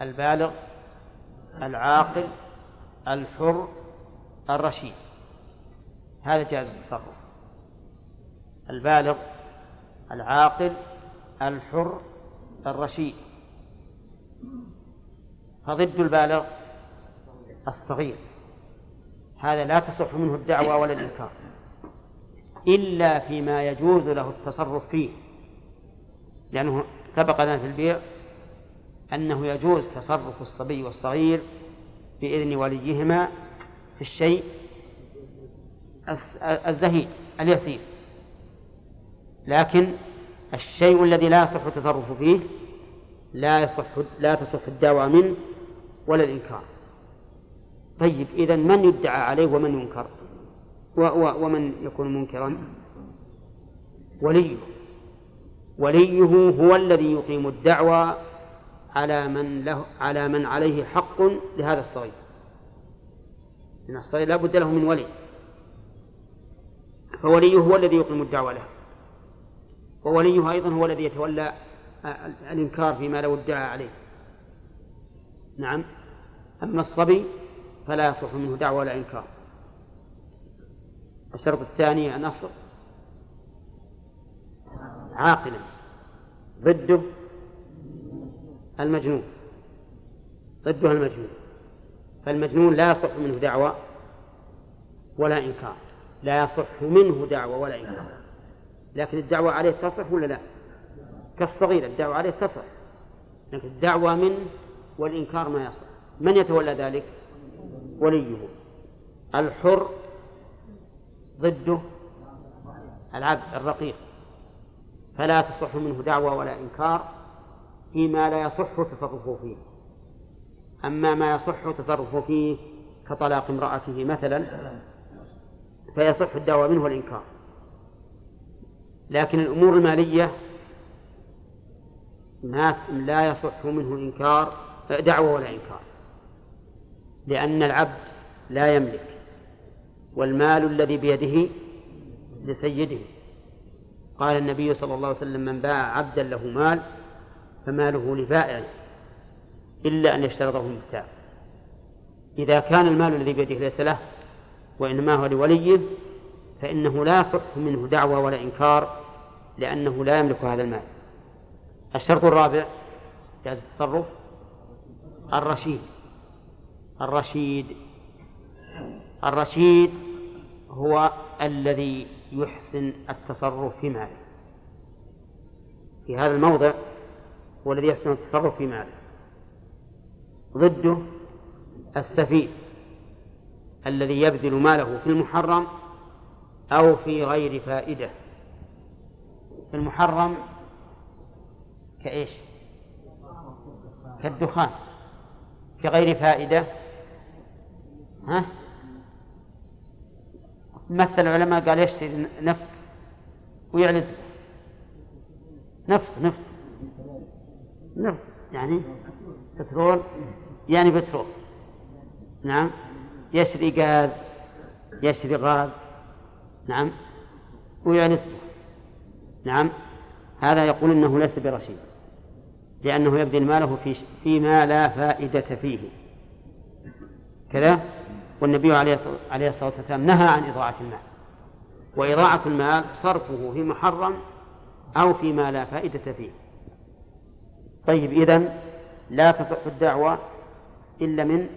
البالغ العاقل الحر الرشيد. هذا جائز التصرف. البالغ العاقل الحر الرشيد. فضد البالغ الصغير. هذا لا تصح منه الدعوة ولا الإنكار. إلا فيما يجوز له التصرف فيه. لأنه سبق لنا في البيع أنه يجوز تصرف الصبي والصغير بإذن وليهما في الشيء الزهيد اليسير. لكن الشيء الذي لا يصح التصرف فيه لا يصح لا تصح الدعوى منه ولا الإنكار. طيب إذا من يدعى عليه ومن ينكر؟ ومن يكون منكرا؟ وليه؟ وليه هو الذي يقيم الدعوى على من له على من عليه حق لهذا الصغير؟ إن الصغير لا بد له من ولي. فوليه هو الذي يقيم الدعوة له؟ ووليه أيضا هو الذي يتولى الإنكار فيما لو ادعى عليه. نعم. أما الصبي فلا يصح منه دعوة ولا إنكار. الشرط الثاني النصر عاقلا ضده المجنون. ضده المجنون. فالمجنون لا يصح منه دعوة ولا إنكار. لا يصح منه دعوة ولا إنكار. لكن الدعوة عليه تصح ولا لا؟ كالصغير الدعوة عليه تصح. لكن الدعوة منه والإنكار ما يصح. من يتولى ذلك؟ وليه. الحر ضده العبد الرقيق فلا تصح منه دعوة ولا إنكار فيما لا يصح تصرفه فيه. أما ما يصح تصرفه فيه كطلاق امرأته مثلا فيصح الدعوة منه والإنكار. لكن الأمور المالية ما لا يصح منه إنكار دعوة ولا إنكار. لأن العبد لا يملك والمال الذي بيده لسيده. قال النبي صلى الله عليه وسلم من باع عبدا له مال فماله لبائع إلا أن يشترطه المبتاع إذا كان المال الذي بيده ليس له وإنما هو لوليه فإنه لا يصح منه دعوة ولا إنكار لأنه لا يملك هذا المال. الشرط الرابع جاز التصرف الرشيد. الرشيد. الرشيد هو الذي يحسن التصرف في ماله. في هذا الموضع هو الذي يحسن التصرف في ماله. ضده السفيه الذي يبذل ماله في المحرم أو في غير فائدة. في المحرم كإيش؟ كالدخان. في غير فائدة ها؟ مثل العلماء قال يشتري نفط ويعلز. نفط نفط نفط يعني بترول يعني بترول. نعم. يشري غاز يشري غاز. نعم. ويعنس نعم. هذا يقول إنه ليس برشيد لأنه يبذل ماله في فيما لا فائدة فيه. كذا؟ والنبي عليه الصلاة والسلام نهى عن إضاعة المال. وإضاعة المال صرفه في محرم أو فيما لا فائدة فيه. طيب اذا لا تصح الدعوة إلا من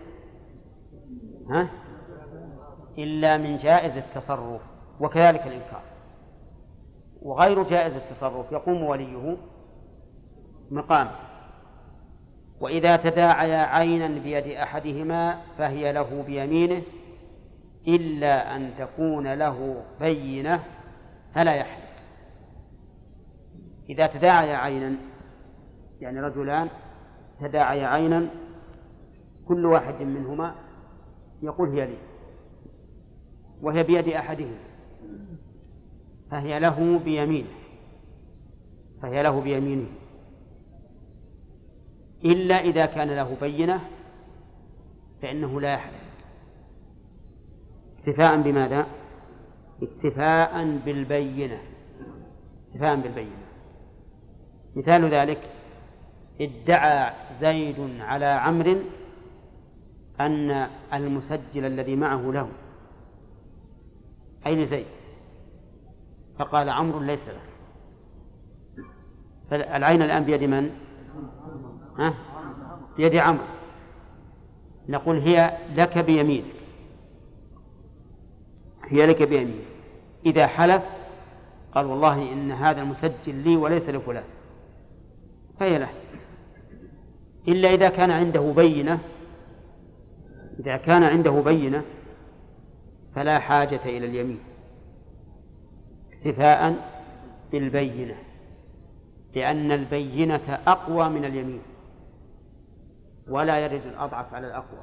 ها؟ إلا من جائز التصرف وكذلك الإنكار. وغير جائز التصرف يقوم وليه مقام. وإذا تداعيا عينا بيد أحدهما فهي له بيمينه إلا أن تكون له بينة فلا يحلف إذا تداعيا عينا يعني رجلان تداعيا عينا كل واحد منهما يقول هي لي وهي بيد أحدهم فهي له بيمينه فهي له بيمينه. إلا إذا كان له بينة فإنه لا يحلف اكتفاء بماذا؟ اكتفاء بالبينة. اكتفاء بالبينة. مثال ذلك ادعى زيد على عمرو أن المسجل الذي معه له. أين زيد؟ فقال عمرو ليس له. فالعين الآن بيد من؟ ها؟ بيد عمرو. نقول هي لك بيمين هي لك بيمين إذا حلف قال والله إن هذا المسجل لي وليس لفلان. فهي له. إلا إذا كان عنده بينة إذا كان عنده بينة فلا حاجة إلى اليمين. اكتفاء بالبينة لأن البينة أقوى من اليمين. ولا يرد الأضعف على الأقوى.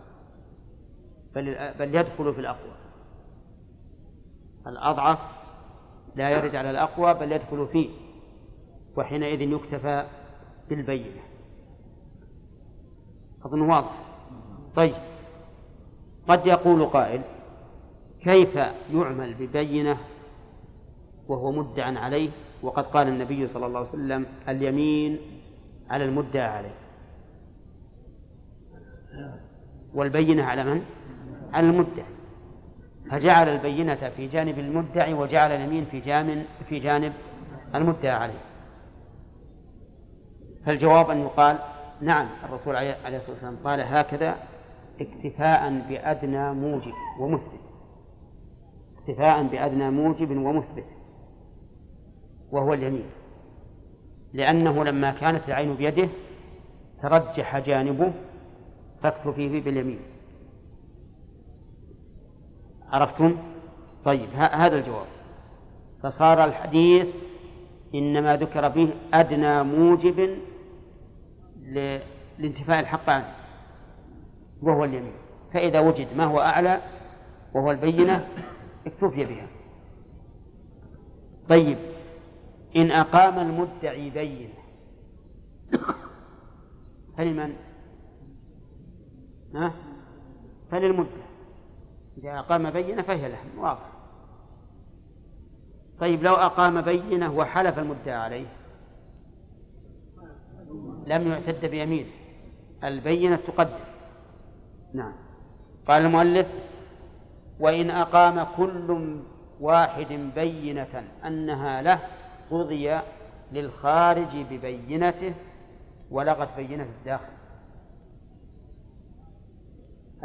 بل, بل يدخل في الأقوى. الأضعف لا يرد على الأقوى بل يدخل فيه. وحينئذ يكتفى بالبينة. أظن واضح. طيب. قد يقول قائل كيف يعمل ببينة وهو مدعى عليه؟ وقد قال النبي صلى الله عليه وسلم اليمين على المدعى عليه. والبينة على من؟ على المدعي. فجعل البينة في جانب المدعي وجعل اليمين في جانب في جانب المدعى عليه. فالجواب أن يقال نعم الرسول عليه الصلاة والسلام قال هكذا اكتفاء بأدنى موجب ومثبت. اكتفاء بأدنى موجب ومثبت. وهو اليمين. لأنه لما كانت العين بيده ترجح جانبه فاكتفي فيه باليمين عرفتم؟ طيب هذا الجواب فصار الحديث إنما ذكر به أدنى موجب لانتفاء الحق عنه وهو اليمين فإذا وجد ما هو أعلى وهو البينة اكتفي بها طيب إن أقام المدعي بينة فلمن؟ ها؟ فللمدعي إذا أقام بينة فهي له. واضح. طيب لو أقام بينة وحلف المدعي عليه لم يعتد بيمينه. البينة تقدم. نعم. قال المؤلف وإن أقام كل واحد بينة أنها له قضي للخارج ببينته ولغت بينة الداخل.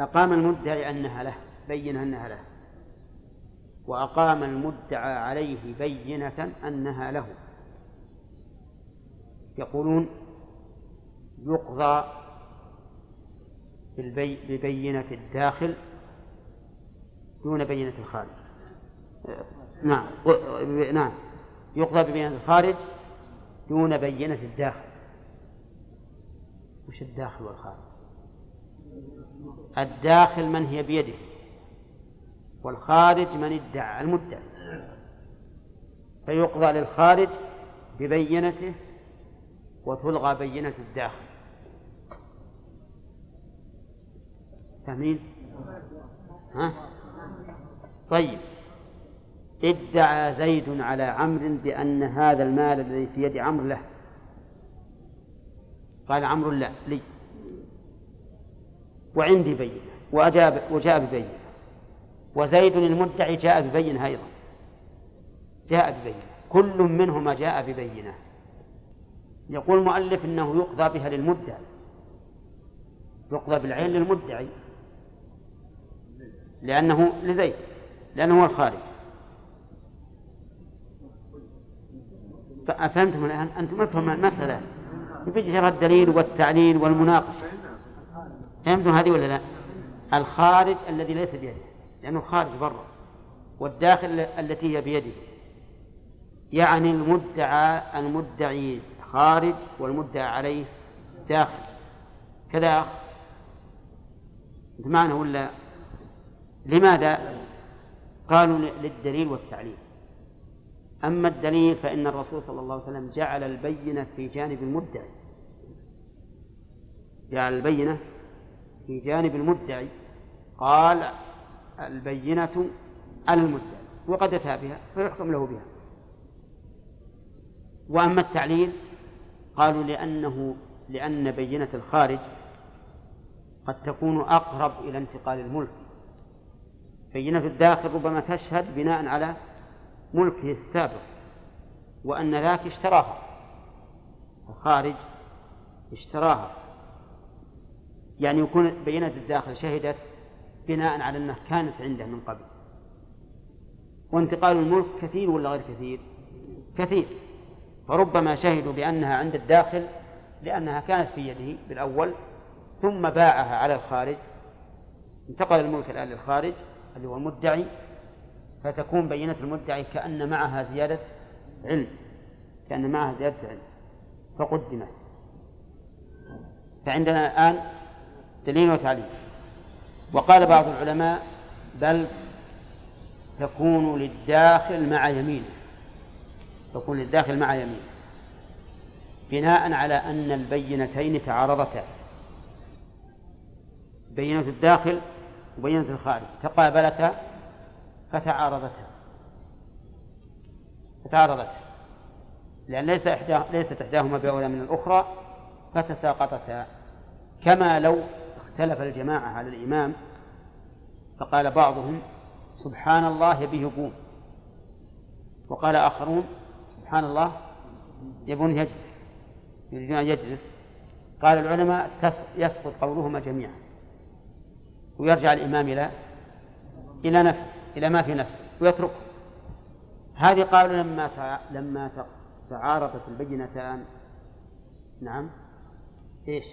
أقام المدعي أنها له بين أنها له. وأقام المدعى عليه بينة أنها له. يقولون يقضى ببينة الداخل دون بينة الخارج. نعم نعم. يقضى ببينة الخارج دون بينة الداخل. وش الداخل والخارج؟ الداخل من هي بيده والخارج من ادعى المدعي فيقضى للخارج ببينته وتلغى بينة الداخل. فاهمين؟ ها؟ طيب. ادعى زيد على عمرو بأن هذا المال الذي في يد عمرو له. قال عمرو لا لي. وعندي بينة وأجاب وجاء ببينة. وزيد المدعي جاء ببينة أيضا. جاء ببينة. كل منهما جاء ببينة. يقول المؤلف إنه يقضى بها للمدعي. يقضى بالعين للمدعي. لأنه لزيد. لأنه هو الخارج. فأفهمتم الآن؟ أنتم أفهم المسألة. يبي الدليل والتعليل والمناقشة. فهمتم هذه ولا لا؟ الخارج الذي ليس بيده لأنه خارج برا والداخل التي هي بيده. يعني المدعى المدعي خارج والمدعى عليه داخل. كذا أخ أنت معنا ولا؟ لماذا؟ قالوا للدليل والتعليل. أما الدليل فإن الرسول صلى الله عليه وسلم جعل البينة في جانب المدعي. جعل البينة في جانب المدعي قال البينة على المدعي وقد أتى بها فيحكم له بها. وأما التعليل قالوا لأنه لأن بينة الخارج قد تكون أقرب إلى انتقال الملك. بينة الداخل ربما تشهد بناء على ملكه السابق وأن ذاك اشتراها الخارج اشتراها. يعني يكون بينة الداخل شهدت بناء على أنها كانت عنده من قبل. وانتقال الملك كثير ولا غير كثير؟ كثير. فربما شهدوا بأنها عند الداخل لأنها كانت في يده بالأول ثم باعها على الخارج. انتقل الملك الآن للخارج اللي هو المدعي. فتكون بينة المدعي كأن معها زيادة علم كأن معها زيادة علم. فقدمت. فعندنا الآن دليل وتعليل. وقال بعض العلماء بل تكون للداخل مع يمينه. تكون للداخل مع يمينه. بناء على أن البينتين تعارضتا. بينة الداخل وبينة الخارج. تقابلتا فتعارضتا. فتعارضتا. لأن ليس إحدى ليست إحداهما بأولى من الأخرى فتساقطتا. كما لو اختلف الجماعة على الإمام فقال بعضهم سبحان الله يبيه يقوم وقال آخرون سبحان الله يبون يجلس يريدون أن يجلس. قال العلماء يسقط قولهما جميعا ويرجع الإمام إلى إلى نفسه إلى ما في نفسه ويتركه. هذه قالوا لما لما تعارضت البينتان. نعم. إيش؟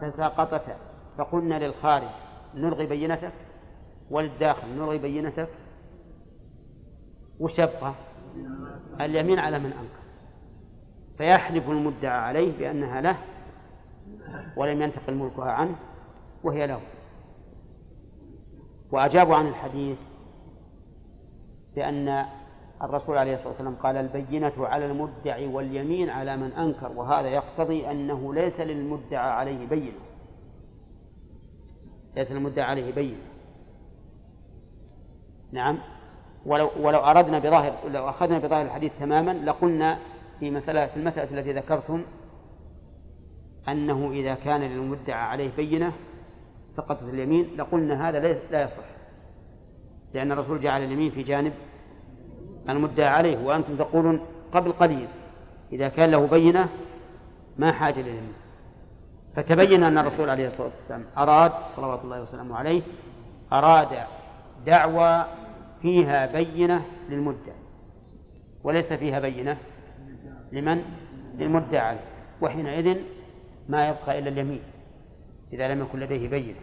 تساقطتا. فقلنا للخارج نلغي بينتك والداخل نلغي بينتك وش يبقى؟ اليمين على من أنكر. فيحلف المدعى عليه بأنها له ولم ينتقل ملكها عنه وهي له. وأجابوا عن الحديث بأن الرسول عليه الصلاة والسلام قال البينة على المدعي واليمين على من أنكر. وهذا يقتضي أنه ليس للمدعى عليه بينة. ليس للمدعى عليه بينة نعم. ولو ولو أردنا بظاهر لو أخذنا بظاهر الحديث تماما لقلنا في مسألة في المسألة التي ذكرتم أنه إذا كان للمدعى عليه بينة سقطت اليمين لقلنا هذا لا يصح. لأن الرسول جعل اليمين في جانب المدعى عليه وأنتم تقولون قبل قليل إذا كان له بينة ما حاجة لليمين. فتبين أن الرسول عليه الصلاة والسلام أراد صلوات الله وسلامه عليه أراد دعوى فيها بينة للمدعي وليس فيها بينة لمن؟ للمدعى. عليه وحينئذ ما يبقى إلا اليمين إذا لم يكن لديه بينة.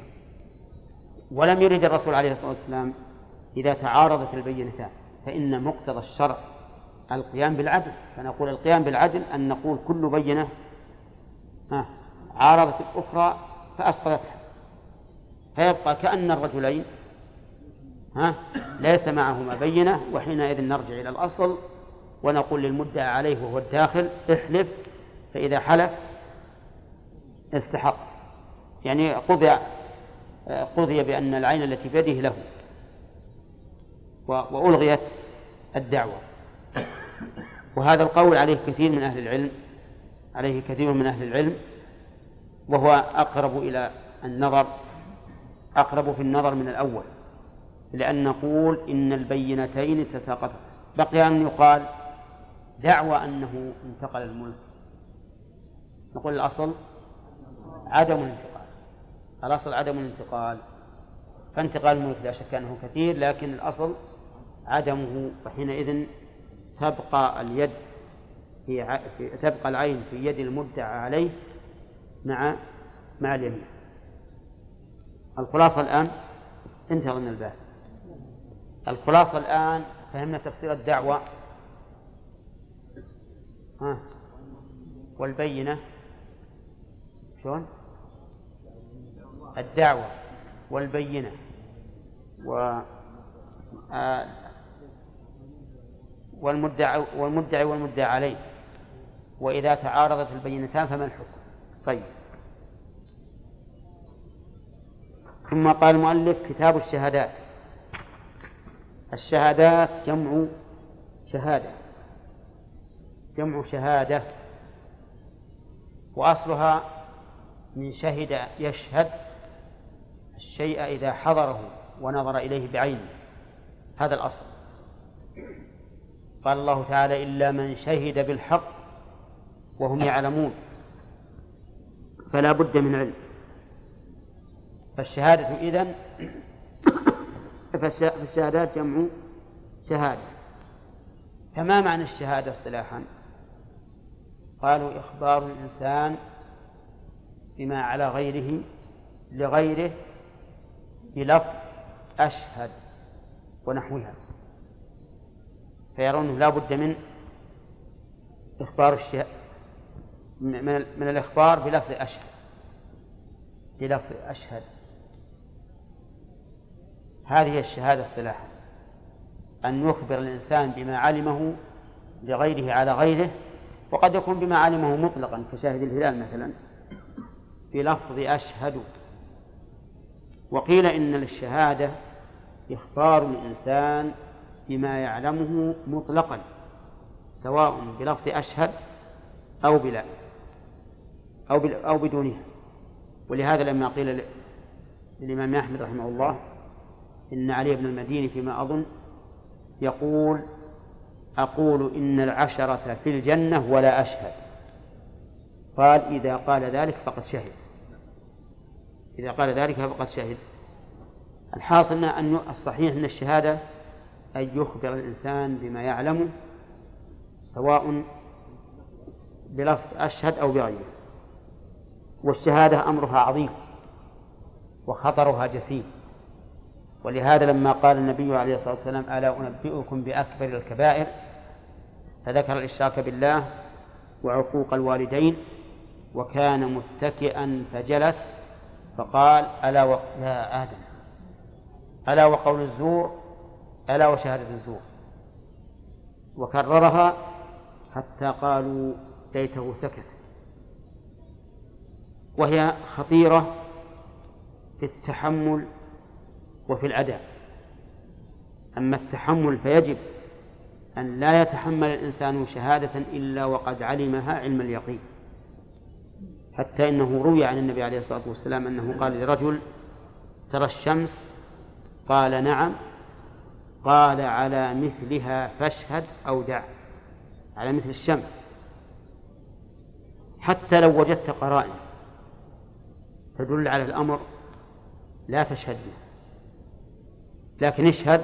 ولم يرد الرسول عليه الصلاة والسلام إذا تعارضت البينتان فإن مقتضى الشرع القيام بالعدل. فنقول القيام بالعدل أن نقول كل بينة ها عارضت الأخرى فأسقطتها فيبقى كأن الرجلين ها؟ ليس معهما بينة وحينئذ نرجع إلى الأصل ونقول للمدعى عليه وهو الداخل احلف فإذا حلف استحق. يعني قضي قضي بأن العين التي بيده له وألغيت الدعوة. وهذا القول عليه كثير من أهل العلم عليه كثير من أهل العلم. وهو أقرب إلى النظر أقرب في النظر من الأول لأن نقول إن البينتين تساقطا. بقي أن يقال دعوى أنه انتقل الملك. نقول الأصل عدم الانتقال. الأصل عدم الانتقال. فانتقال الملك لا شك أنه كثير لكن الأصل عدمه وحينئذ تبقى اليد في, في تبقى العين في يد المدعى عليه مع مع اليمين. الخلاصة الآن انتهى من الباب الخلاصة الآن فهمنا تفسير الدعوة. ها. والبينة. شلون؟ الدعوة والبينة. و والمدعي والمدعي والمدعى عليه. وإذا تعارضت البينتان فما الحكم؟ طيب. ثم قال المؤلف كتاب الشهادات. الشهادات جمع شهادة. جمع شهادة. وأصلها من شهد يشهد الشيء إذا حضره ونظر إليه بعينه. هذا الأصل. قال الله تعالى إلا من شهد بالحق وهم يعلمون. فلا بد من علم. فالشهادة إذن فالشهادات جمع شهادة. فما معنى الشهادة اصطلاحا؟ قالوا إخبار الإنسان بما على غيره لغيره بلفظ أشهد ونحوها. فيرونه لا بد من إخبار من, من الإخبار بلفظ أشهد. بلفظ أشهد. هذه الشهادة اصطلاحا أن يخبر الإنسان بما علمه لغيره على غيره وقد يكون بما علمه مطلقا كشاهد الهلال مثلا بلفظ أشهد. وقيل إن الشهادة إخبار الإنسان بما يعلمه مطلقا سواء بلفظ أشهد أو بلا. أو أو بدونها ولهذا لما قيل للإمام أحمد رحمه الله إن علي بن المديني فيما أظن يقول أقول إن العشرة في الجنة ولا أشهد. قال إذا قال ذلك فقد شهد. إذا قال ذلك فقد شهد. الحاصل أن الصحيح أن الشهادة أن يخبر الإنسان بما يعلمه سواء بلفظ أشهد أو بغيره. والشهادة أمرها عظيم وخطرها جسيم. ولهذا لما قال النبي عليه الصلاة والسلام ألا أنبئكم بأكبر الكبائر؟ فذكر الإشراك بالله وعقوق الوالدين وكان متكئا فجلس فقال ألا و... يا آدم. ألا وقول الزور؟ ألا وشهادة الزور. وكررها حتى قالوا ليته سكت. وهي خطيرة في التحمل وفي الأداء. أما التحمل فيجب أن لا يتحمل الإنسان شهادة إلا وقد علمها علم اليقين. حتى إنه روي عن النبي عليه الصلاة والسلام أنه قال لرجل ترى الشمس؟ قال نعم. قال على مثلها فاشهد أو دع. على مثل الشمس. حتى لو وجدت قرائن. تدل على الأمر لا تشهد به. لكن اشهد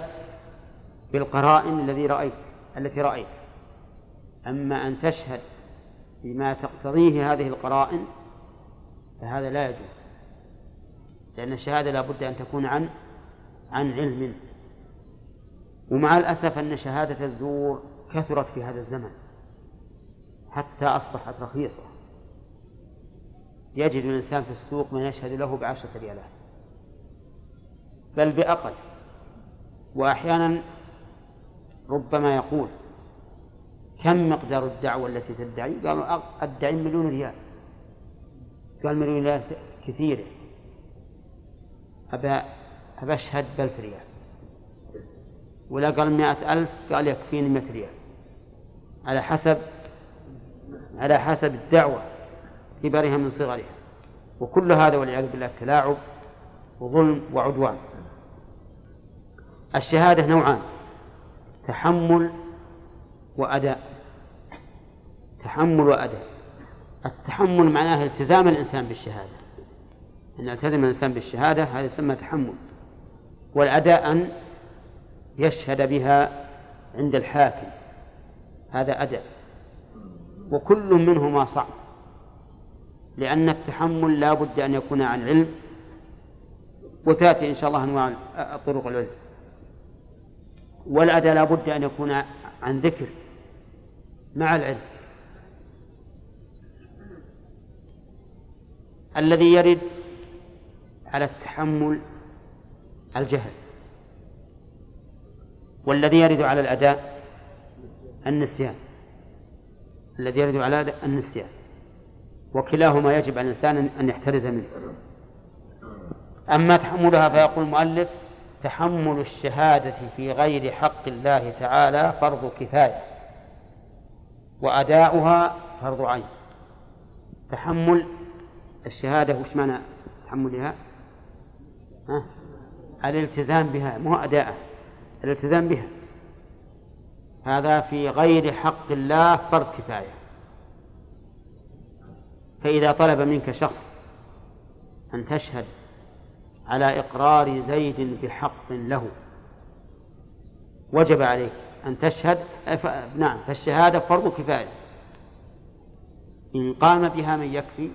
بالقرائن الذي رأيت التي رأيت. أما أن تشهد بما تقتضيه هذه القرائن فهذا لا يجوز لأن الشهادة لا بد أن تكون عن عن علم. ومع الأسف أن شهادة الزور كثرت في هذا الزمن حتى أصبحت رخيصة. يجد الإنسان في السوق من يشهد له بعشرة ريالات. بل بأقل. وأحيانا ربما يقول كم مقدار الدعوة التي تدعي؟ قالوا أدعي مليون ريال. قال مليون ريال كثيرة أبا أشهد بألف ريال. ولا قال مئة ألف قال يكفيني مئة ريال. على حسب على حسب الدعوة. كبرها من صغرها. وكل هذا والعياذ بالله تلاعب وظلم وعدوان. الشهادة نوعان تحمل وأداء. تحمل وأداء. التحمل معناه التزام الإنسان بالشهادة. أن يلتزم الإنسان بالشهادة هذا يسمى تحمل. والأداء أن يشهد بها عند الحاكم. هذا أداء. وكل منهما صعب. لأن التحمل لا بد أن يكون عن علم وتأتي إن شاء الله أنواع طرق العلم. والأداء لا بد أن يكون عن ذكر مع العلم. الذي يرد على التحمل الجهل والذي يرد على الأداء النسيان. الذي يرد على النسيان. وكلاهما يجب على الإنسان أن يحترز منه. أما تحملها فيقول المؤلف تحمل الشهادة في غير حق الله تعالى فرض كفاية وأداؤها فرض عين. تحمل الشهادة وش معنى تحملها؟ ها؟ الالتزام بها مو أداء الالتزام بها. هذا في غير حق الله فرض كفاية. فإذا طلب منك شخص أن تشهد على إقرار زيد بحق له وجب عليك أن تشهد نعم فالشهادة فرض كفاية. إن قام بها من يكفي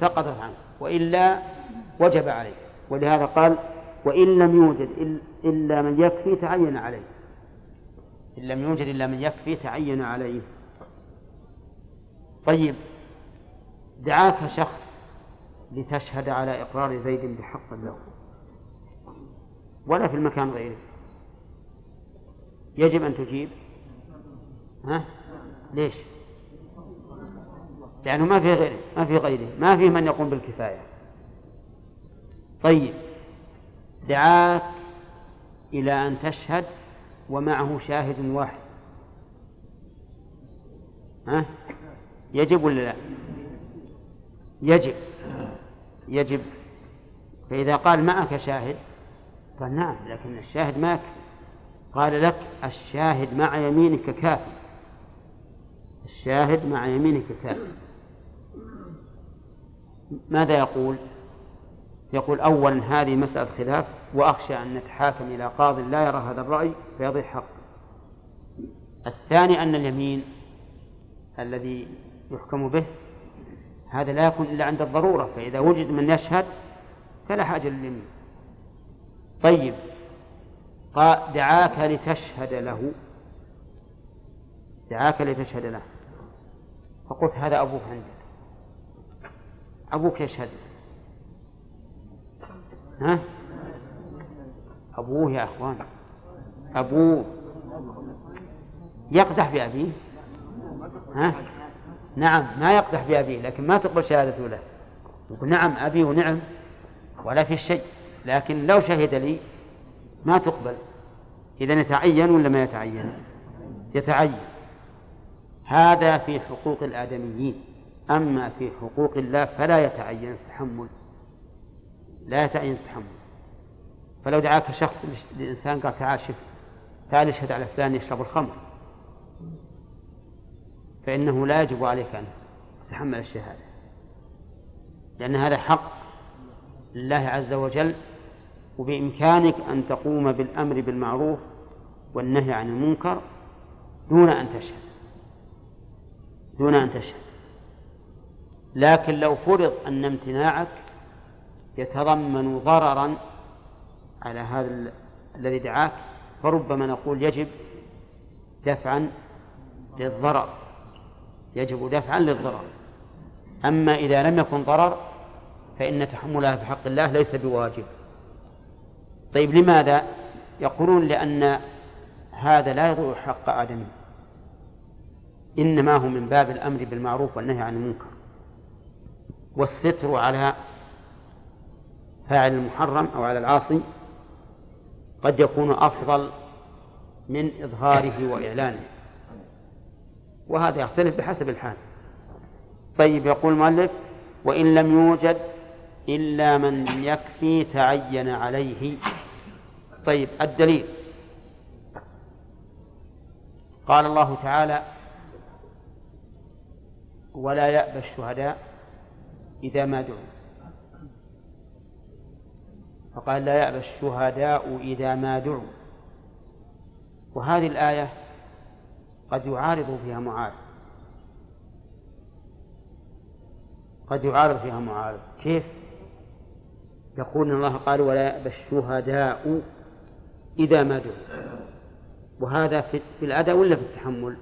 سقطت عنه وإلا وجب عليه ولهذا قال وإن لم يوجد إلا من يكفي تعين عليه. إن لم يوجد إلا من يكفي تعين عليه. طيب دعاك شخص لتشهد على إقرار زيد بحق له ولا في المكان غيره يجب أن تجيب ها؟ ليش؟ لأنه ما في غيره ما في غيره ما في من يقوم بالكفاية طيب دعاك إلى أن تشهد ومعه شاهد واحد ها؟ يجب ولا لا؟ يجب. يجب. فإذا قال معك شاهد قال نعم لكن الشاهد يكفي قال لك الشاهد مع يمينك كافي. الشاهد مع يمينك كافي. ماذا يقول؟ يقول أولا هذه مسألة خلاف وأخشى أن نتحاكم إلى قاض لا يرى هذا الرأي فيضيع حق الثاني أن اليمين الذي يحكم به. هذا لا يكون إلا عند الضرورة فإذا وجد من يشهد فلا حاجة لليمين. طيب قال دعاك لتشهد له. دعاك لتشهد له. فقلت هذا أبوك عندك. أبوك يشهد. ها؟ أبوه يا أخوان. أبوه. يقدح بأبيه. ها؟ نعم ما يقدح بأبيه لكن ما تقبل شهادته له. يقول نعم أبي ونعم ولا في شيء. لكن لو شهد لي ما تقبل. إذا يتعين ولا ما يتعين؟ يتعين. هذا في حقوق الآدميين. أما في حقوق الله فلا يتعين التحمل لا يتعين التحمل فلو دعاك شخص لإنسان قال تعال شف تعال اشهد على فلان يشرب الخمر. فإنه لا يجب عليك أن تتحمل الشهادة. لأن هذا حق لله عز وجل وبإمكانك أن تقوم بالأمر بالمعروف والنهي عن المنكر دون أن تشهد. دون أن تشهد. لكن لو فرض أن امتناعك يتضمن ضررا على هذا الذي دعاك فربما نقول يجب دفعا للضرر. يجب دفعا للضرر. أما إذا لم يكن ضرر فإن تحملها في حق الله ليس بواجب. طيب لماذا؟ يقولون لأن هذا لا يضر حق آدم. إنما هو من باب الأمر بالمعروف والنهي عن المنكر. والستر على فاعل المحرم أو على العاصي قد يكون أفضل من إظهاره وإعلانه. وهذا يختلف بحسب الحال. طيب يقول المؤلف وإن لم يوجد إلا من يكفي تعين عليه. طيب الدليل. قال الله تعالى ولا يأبى الشهداء إذا ما دعوا. فقال لا يأبى الشهداء إذا ما دعوا. وهذه الآية قد يعارض فيها معارض. قد يعارض فيها معارض. كيف؟ يقول إن الله قال ولا يأبى الشهداء إذا ما دعوا. وهذا في الأداء ولا في التحمل؟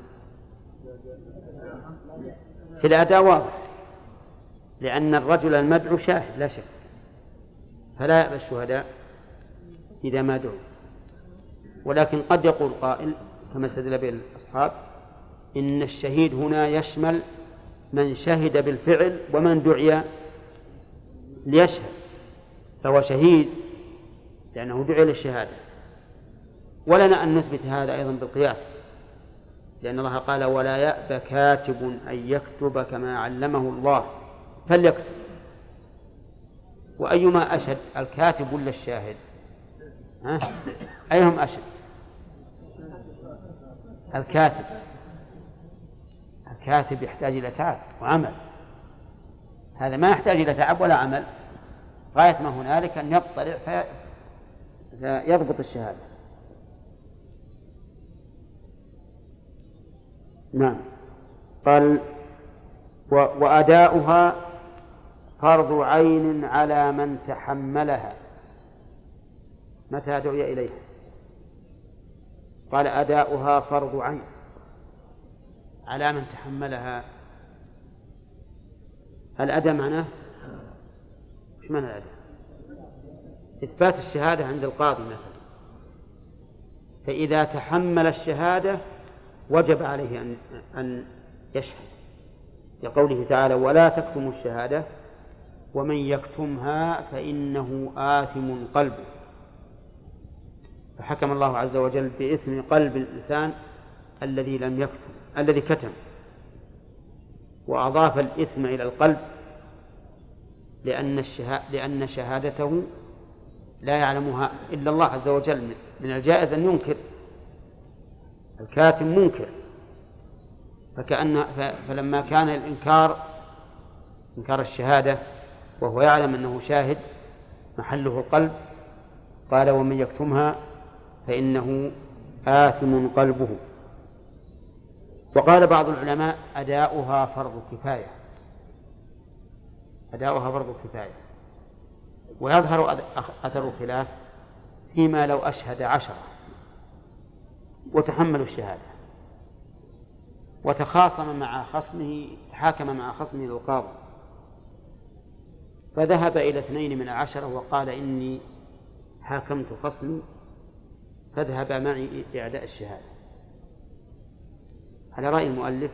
في الأداء واضح. لأن الرجل المدعو شاهد لا شك. فلا يأبى الشهداء إذا ما دعوا. ولكن قد يقول قائل كما استدل به الأصحاب إن الشهيد هنا يشمل من شهد بالفعل ومن دعي ليشهد فهو شهيد لأنه دعي للشهادة. ولنا أن نثبت هذا أيضا بالقياس لأن الله قال ولا يأبى كاتب أن يكتب كما علمه الله. فليكتب. وأيما أشد الكاتب ولا الشاهد؟ ها؟ أيهم أشد الكاتب. الكاتب يحتاج إلى تعب وعمل. هذا ما يحتاج إلى تعب ولا عمل. غاية ما هنالك أن يطلع فيضبط الشهادة. نعم. قال وأداؤها فرض عين على من تحملها. متى دعي إليها؟ قال أداؤها فرض عين. على من تحملها. الأداء معناه؟ إيش معنى الأداء؟ إثبات الشهادة عند القاضي مثلا. فإذا تحمل الشهادة وجب عليه أن أن يشهد. لقوله تعالى ولا تكتموا الشهادة ومن يكتمها فإنه آثم قلبه. فحكم الله عز وجل بإثم قلب الإنسان الذي لم يكتم الذي كتم وأضاف الإثم إلى القلب لأن لأن شهادته لا يعلمها إلا الله عز وجل من الجائز أن ينكر الكاتم منكر. فكأن فلما كان الإنكار إنكار الشهادة وهو يعلم أنه شاهد محله القلب قال ومن يكتمها فإنه آثم قلبه. وقال بعض العلماء أداؤها فرض كفاية. أداؤها فرض كفاية. ويظهر أثر الخلاف فيما لو أشهد عشرة. وتحملوا الشهادة. وتخاصم مع خصمه تحاكم مع خصمه القاضي. فذهب إلى اثنين من العشرة وقال إني حاكمت خصمي فاذهب معي لأداء الشهادة. على رأي المؤلف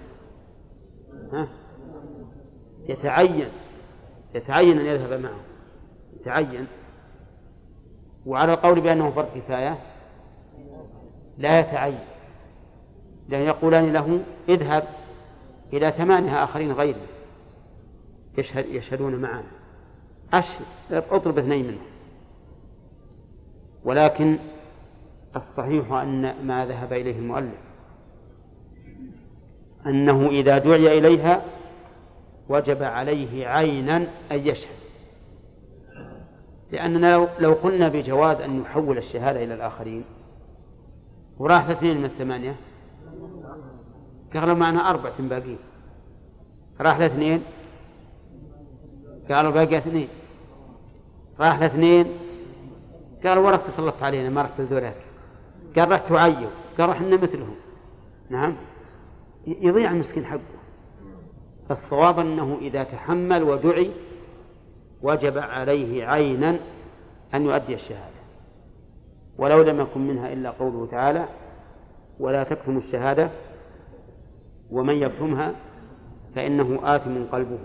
ها؟ يتعين يتعين أن يذهب معه. يتعين. وعلى القول بأنه فرض كفاية لا يتعين. لأن يقولان له اذهب إلى ثمانية آخرين غيره. يشهد يشهدون معنا أشهد اطلب اثنين منهم. ولكن الصحيح أن ما ذهب إليه المؤلف أنه إذا دعي إليها وجب عليه عينا أن يشهد. لأننا لو قلنا بجواز أن يحول الشهادة إلى الآخرين وراح اثنين من الثمانية قالوا معنا أربعة باقين راح لاثنين قالوا باقي اثنين. راح لاثنين قالوا ورك تسلطت علينا ما رحت ذولاك قال رحت تعيو قال إحنا مثلهم. نعم. يضيع المسكين حقه. فالصواب أنه إذا تحمل ودعي وجب عليه عينا أن يؤدي الشهادة. ولو لم يكن منها إلا قوله تعالى ولا تكتم الشهادة ومن يكتمها فإنه آثم قلبه.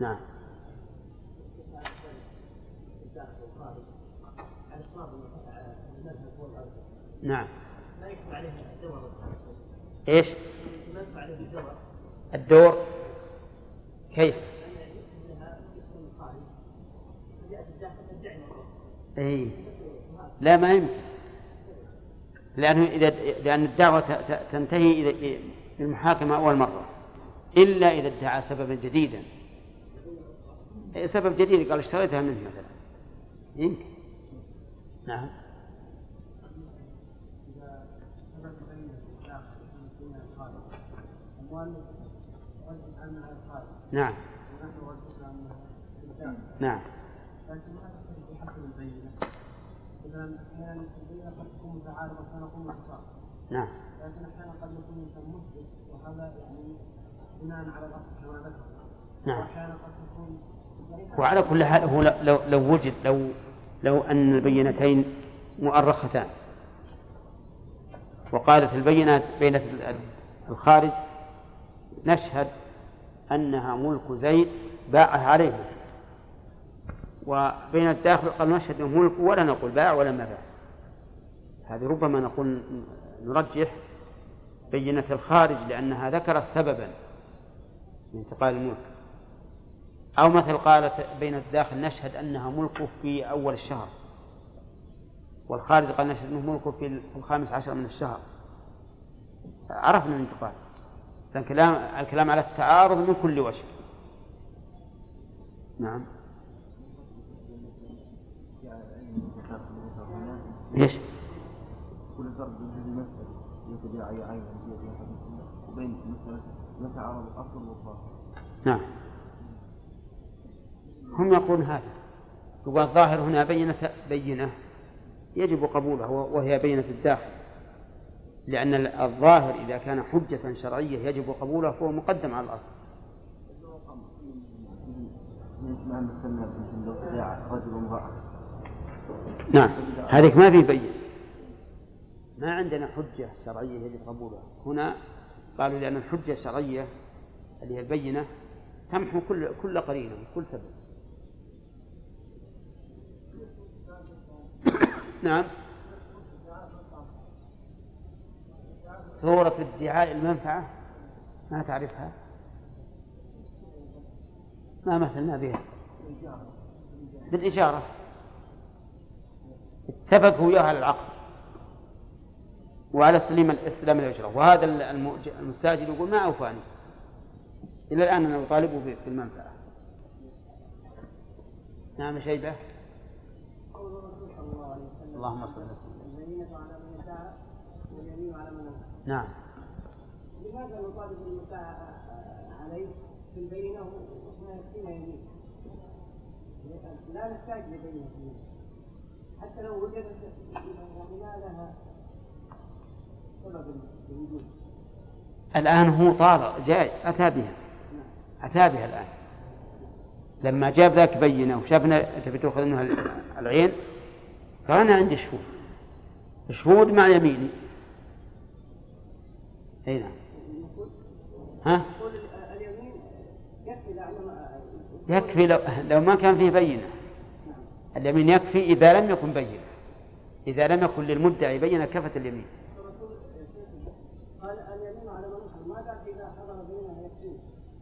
نعم. نعم. إيش؟ الدور؟ كيف؟ اي لا ما يمكن. لأنه إذا لأن الدعوة تنتهي إلى المحاكمة أول مرة. إلا إذا ادعى سببا جديدا. سبب جديد قال اشتريتها منه مثلا؟ يمكن. نعم. نعم. نعم. مثلا أحيانا البينه قد تكون متعارضه كان يكون اخطاء نعم. لكن أحيانا قد يكون الانسان مثبت وهذا يعني بناء على الاصل كما ذكر نعم. واحيانا قد تكون وعلى كل حال هو لو لو وجد لو لو أن البينتين مؤرختان. وقالت البينات بين الخارج نشهد أنها ملك زيد باعها عليه. وبين الداخل قال نشهد أنه ملك ولا نقول باع ولا ما باع. هذه ربما نقول نرجح بينة الخارج لأنها ذكرت سببا لانتقال الملك. أو مثل قالت بين الداخل نشهد أنها ملكه في أول الشهر. والخارج قال نشهد أنه ملكه في الخامس عشر من الشهر. عرفنا الانتقال فالكلام الكلام على التعارض من كل وجه. نعم. إيش؟ كل فرد من المسألة عين وبين مسألة يتعارض الأصل والظاهر نعم. هم يقولون هذا. يقول الظاهر هنا بينة بينة. يجب قبولها وهي بينة الداخل. لأن الظاهر إذا كان حجة شرعية يجب قبوله فهو مقدم على الأصل. نعم هذيك ما في بين ما عندنا حجة شرعية يجب قبولها. هنا قالوا لأن الحجة الشرعية اللي هي البينة تمحو كل كل قرينة كل سبب. نعم. صورة ادعاء المنفعة؟ ما تعرفها؟ ما مثلنا بها. بالإشارة اتفقوا وياها على العقد وعلى استلام استلام الأجرة وهذا المستاجر يقول ما أوفاني. إلى الآن أنا أطالبه بالمنفعة نعم شيبة. اللهم صل وسلم نعم. لماذا نطالب المساء عليه في البينة وإحنا يكفينا يمين؟ لا نحتاج لبينة حتى لو وجدت ما لها سبب الوجود الآن هو طار جاي أتى بها. أتى بها الآن. لما جاب ذاك بينة وشافنا تبي تأخذ منها العين قال أنا عندي شهود. شهود مع يميني. اي نعم ها؟ يكفي لو, لو ما كان فيه بينة. اليمين يكفي إذا لم يكن بينة. إذا لم يكن للمدعي بينة كفت اليمين.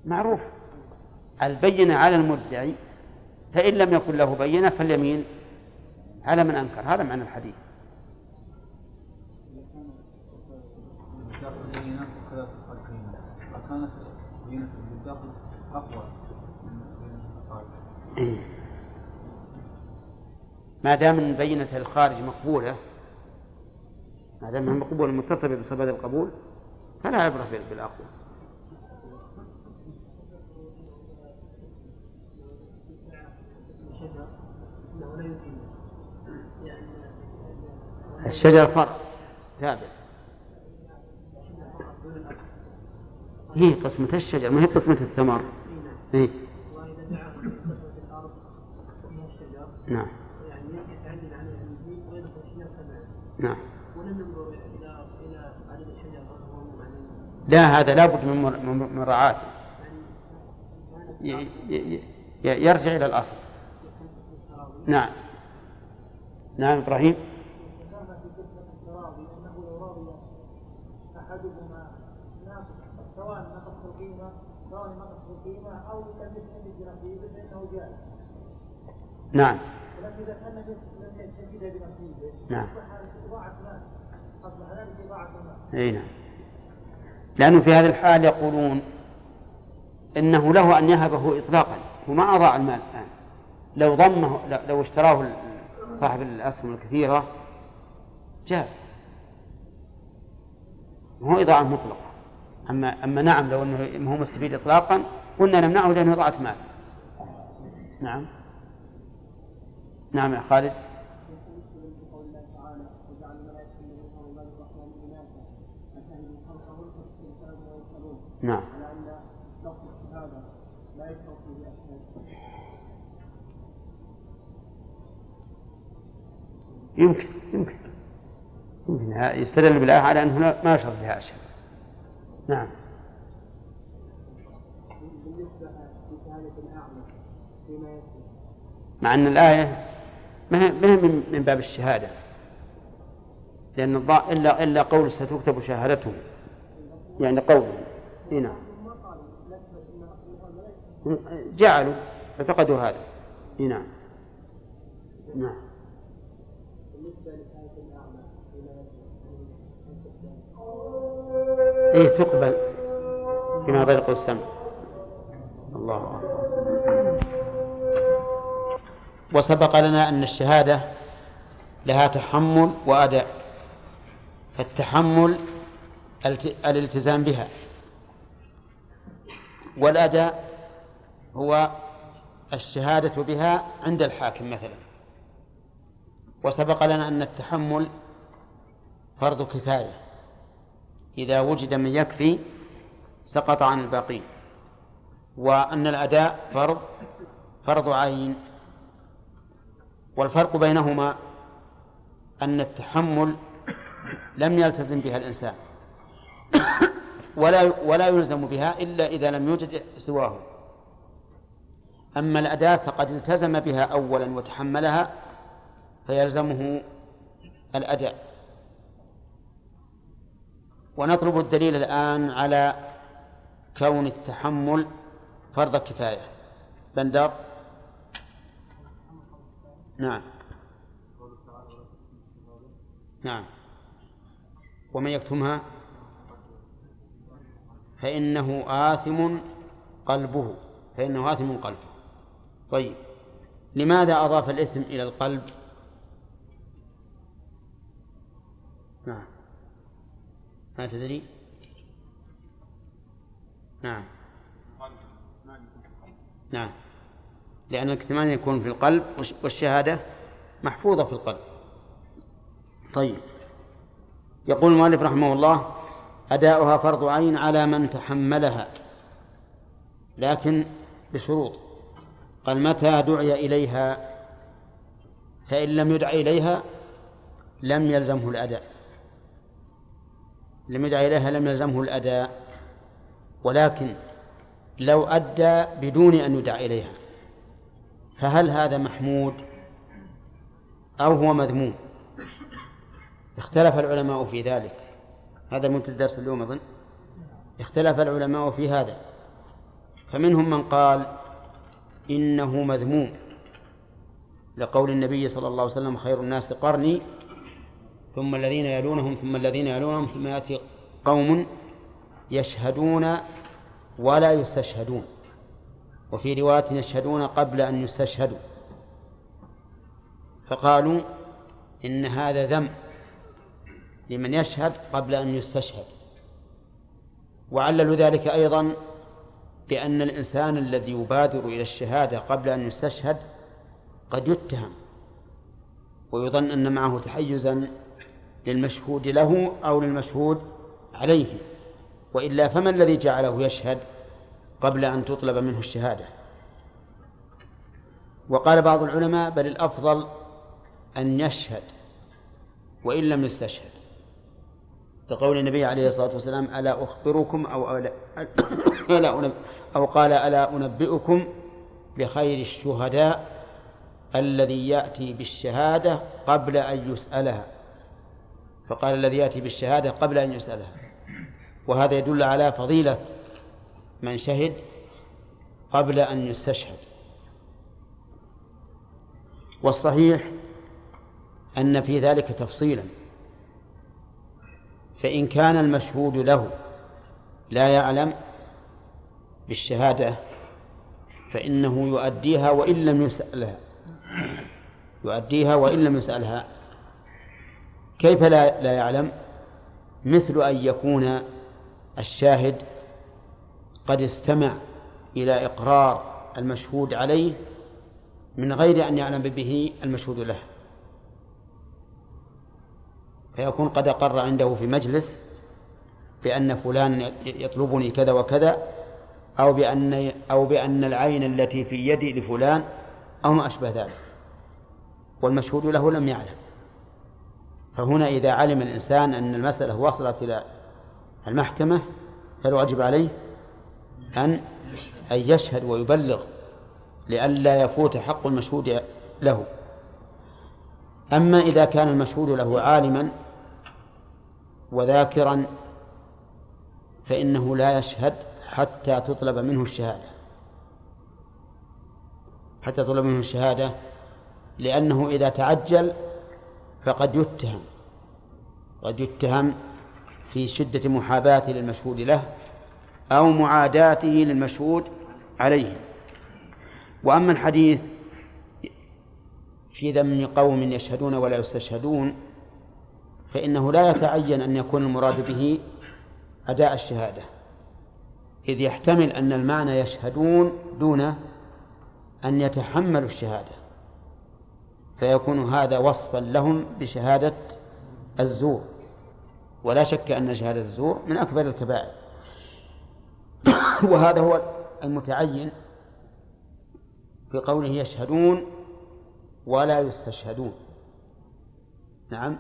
معروف. البينة على المدعي فإن لم يكن له بينة فاليمين على من أنكر. هذا معنى الحديث. إيه. ما دام بينة الخارج مقبولة ما دام مقبولة متصلة بصفة القبول فلا عبرة بالأقوى الشجر فرع تابع هي قسمة الشجر ما هي قسمة الثمر. هي. نعم. نعم. لا هذا لابد من مراعاته يرجع إلى الأصل. نعم. نعم إبراهيم أحدهما سواء نقص القيمة سواء جائز. نعم. ولكن إذا كان لم يستفيد نعم. مال ذلك إضاعة مال. أي نعم. لأنه في هذه الحال يقولون إنه له أن يهبه إطلاقا وما أضاع المال الآن لو ضمه لو اشتراه صاحب الأسهم الكثيرة جاز هو إضاعة مطلقة أما أما نعم لو أنه هو مستفيد إطلاقا قلنا نمنعه لأنه إضاعة مال. نعم. نعم يا خالد. نعم. يمكن يمكن. يمكن. يستدل بالآية على أنه ما يشرط بها أشياء. نعم. مع أن الآية ما هي من باب الشهادة. لأن الضاء إلا إلا قول ستكتب شهادته. يعني قوله نعم. جعلوا اعتقدوا هذا. نعم. نعم. إيه تقبل. فيما برق السمع الله أكبر وسبق لنا أن الشهادة لها تحمل وأداء فالتحمل الالتزام بها. والأداء هو الشهادة بها عند الحاكم مثلا. وسبق لنا أن التحمل فرض كفاية. إذا وجد من يكفي سقط عن الباقين. وأن الأداء فرض فرض عين. والفرق بينهما أن التحمل لم يلتزم بها الإنسان ولا ولا يلزم بها إلا إذا لم يوجد سواه. أما الأداة فقد التزم بها أولا وتحملها فيلزمه الأداء. ونطلب الدليل الآن على كون التحمل فرض كفاية. بندر. نعم. نعم. ومن يكتمها؟ فإنه آثم قلبه. فإنه آثم قلبه. طيب. لماذا أضاف الإثم إلى القلب؟ نعم. ما تدري؟ نعم. نعم. لأن الكتمان يكون في القلب والشهادة محفوظة في القلب. طيب. يقول المؤلف رحمه الله أداؤها فرض عين على من تحملها. لكن بشروط. قال متى دعي إليها؟ فإن لم يدع إليها لم يلزمه الأداء. لم يدع إليها لم يلزمه الأداء. ولكن لو أدى بدون أن يدعى إليها فهل هذا محمود أو هو مذموم؟ اختلف العلماء في ذلك. هذا من الدرس اليوم أظن. اختلف العلماء في هذا. فمنهم من قال إنه مذموم. لقول النبي صلى الله عليه وسلم خير الناس قرني ثم الذين يلونهم ثم الذين يلونهم ثم يأتي قوم يشهدون ولا يستشهدون. وفي رواية يشهدون قبل أن يستشهدوا. فقالوا إن هذا ذم لمن يشهد قبل أن يستشهد. وعللوا ذلك أيضا بأن الإنسان الذي يبادر إلى الشهادة قبل أن يستشهد قد يتهم ويظن أن معه تحيزا للمشهود له أو للمشهود عليه. وإلا فما الذي جعله يشهد قبل أن تطلب منه الشهادة؟ وقال بعض العلماء بل الأفضل أن يشهد وإن لم يستشهد. كقول النبي عليه الصلاة والسلام ألا أخبركم أو ألا, ألا أو قال ألا أنبئكم بخير الشهداء الذي يأتي بالشهادة قبل أن يسألها. فقال الذي يأتي بالشهادة قبل أن يسألها. وهذا يدل على فضيلة من شهد قبل أن يستشهد. والصحيح أن في ذلك تفصيلا. فإن كان المشهود له لا يعلم بالشهادة فإنه يؤديها وإن لم يسألها. يؤديها وإن لم يسألها. كيف لا, لا يعلم؟ مثل أن يكون الشاهد قد استمع إلى إقرار المشهود عليه من غير أن يعلم به المشهود له. فيكون قد أقر عنده في مجلس بأن فلان يطلبني كذا وكذا أو بأن أو بأن العين التي في يدي لفلان أو ما أشبه ذلك والمشهود له لم يعلم. فهنا إذا علم الإنسان أن المسألة وصلت إلى المحكمة فالواجب عليه أن أن يشهد ويبلغ لئلا يفوت حق المشهود له. أما إذا كان المشهود له عالما وذاكرا فإنه لا يشهد حتى تطلب منه الشهادة. حتى تطلب منه الشهادة لأنه إذا تعجل فقد يتهم قد يتهم في شدة محاباته للمشهود له أو معاداته للمشهود عليه. وأما الحديث في ذم قوم يشهدون ولا يستشهدون فإنه لا يتعين أن يكون المراد به أداء الشهادة إذ يحتمل أن المعنى يشهدون دون أن يتحملوا الشهادة فيكون هذا وصفا لهم بشهادة الزور. ولا شك أن شهادة الزور من أكبر الكبائر. وهذا هو المتعين في قوله يشهدون ولا يستشهدون. نعم.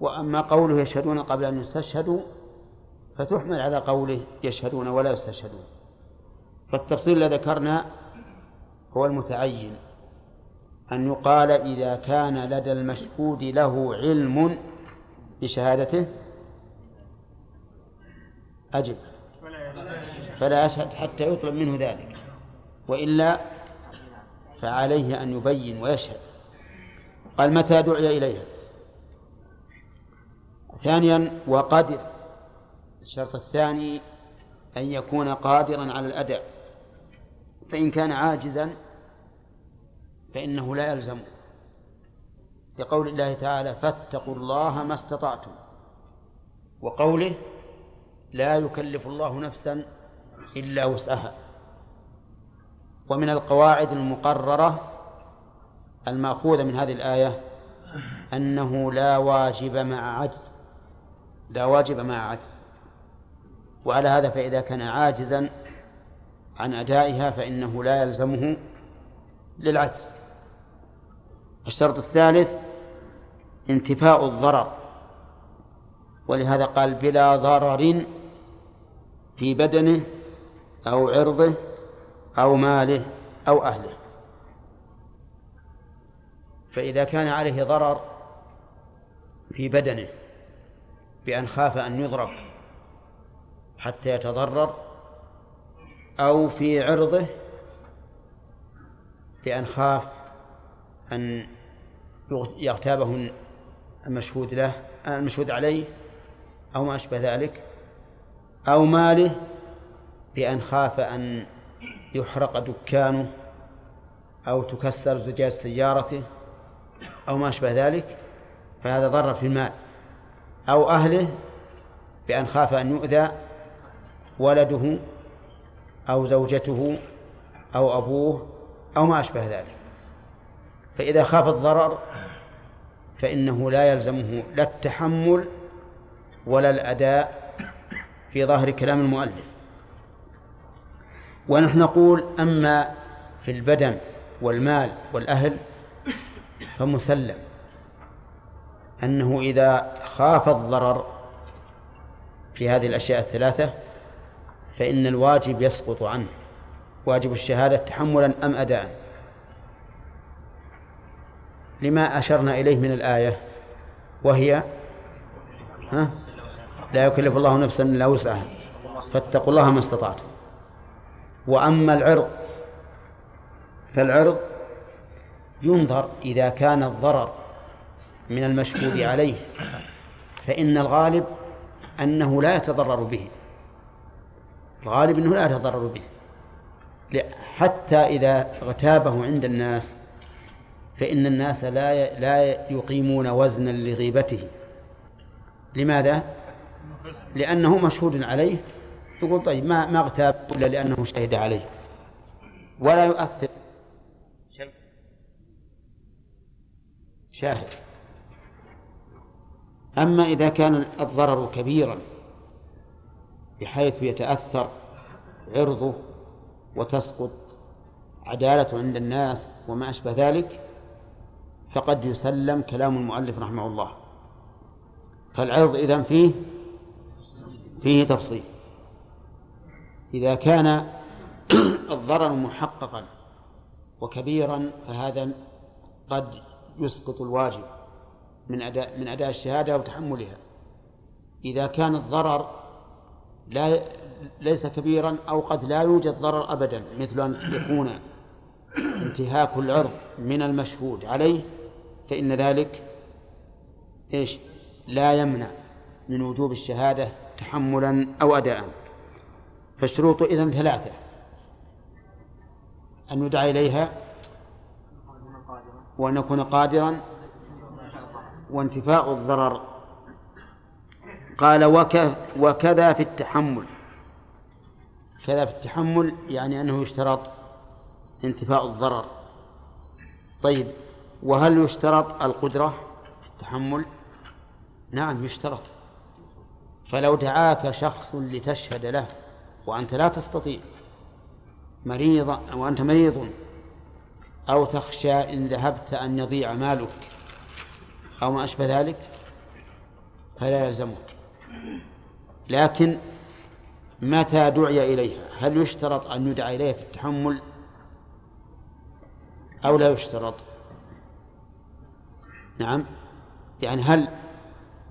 وأما قوله يشهدون قبل أن يستشهدوا فتحمل على قوله يشهدون ولا يستشهدون. فالتفصيل الذي ذكرنا هو المتعين. أن يقال إذا كان لدى المشهود له علم بشهادته أجب. فلا يشهد حتى يطلب منه ذلك. وإلا فعليه أن يبين ويشهد. قال متى دعي إليها؟ ثانيا وقدر. الشرط الثاني أن يكون قادرا على الأداء. فإن كان عاجزا فإنه لا يلزم. لقول الله تعالى فاتقوا الله ما استطعتم. وقوله لا يكلف الله نفسا إلا وسعها. ومن القواعد المقررة المأخوذة من هذه الآية أنه لا واجب مع عجز لا واجب مع عجز. وعلى هذا فإذا كان عاجزا عن أدائها فإنه لا يلزمه للعجز. الشرط الثالث انتفاء الضرر ولهذا قال بلا ضرر في بدنه أو عرضه أو ماله أو أهله. فإذا كان عليه ضرر في بدنه بأن خاف أن يضرب حتى يتضرر أو في عرضه بأن خاف أن يغتابه المشهود له المشهود عليه أو ما أشبه ذلك. أو ماله بأن خاف أن يحرق دكانه أو تكسر زجاج سيارته أو ما أشبه ذلك فهذا ضرر في المال. أو أهله بأن خاف أن يؤذى ولده أو زوجته أو أبوه أو ما أشبه ذلك. فإذا خاف الضرر فإنه لا يلزمه لا التحمل ولا الأداء في ظاهر كلام المؤلف. ونحن نقول أما في البدن والمال والأهل فمسلم. أنه إذا خاف الضرر في هذه الأشياء الثلاثة فإن الواجب يسقط عنه. واجب الشهادة تحملا أم أداء؟ لما أشرنا إليه من الآية وهي؟ ها؟ لا يكلف الله نفسا إلا وسعها. فاتقوا الله ما استطعتم. وأما العرض فالعرض ينظر إذا كان الضرر من المشهود عليه فإن الغالب أنه لا يتضرر به. الغالب أنه لا يتضرر به. حتى إذا اغتابه عند الناس فإن الناس لا لا يقيمون وزنا لغيبته. لماذا؟ لأنه مشهود عليه؟ يقول طيب ما ما اغتاب إلا لأنه شهد عليه. ولا يؤثر. شيء شاهد. أما إذا كان الضرر كبيرا بحيث يتأثر عرضه وتسقط عدالته عند الناس وما أشبه ذلك فقد يسلم كلام المؤلف رحمه الله. فالعرض إذن فيه فيه تفصيل. إذا كان الضرر محققا وكبيرا فهذا قد يسقط الواجب من أداء من أداء الشهادة وتحملها إذا كان الضرر لا ليس كبيرا أو قد لا يوجد ضرر أبدا مثل أن يكون انتهاك العرض من المشهود عليه فإن ذلك إيش؟ لا يمنع من وجوب الشهادة تحملا أو أداء. فالشروط إذن ثلاثة. أن يدعى إليها وأن يكون قادرا وانتفاء الضرر. قال وك وكذا في التحمل. كذا في التحمل يعني أنه يشترط انتفاء الضرر. طيب وهل يشترط القدرة في التحمل؟ نعم يشترط. فلو دعاك شخص لتشهد له وأنت لا تستطيع مريض وأنت مريض أو تخشى إن ذهبت أن يضيع مالك أو ما أشبه ذلك فلا يلزمك. لكن متى دعي إليها؟ هل يشترط أن يدعى إليها في التحمل أو لا يشترط؟ نعم. يعني هل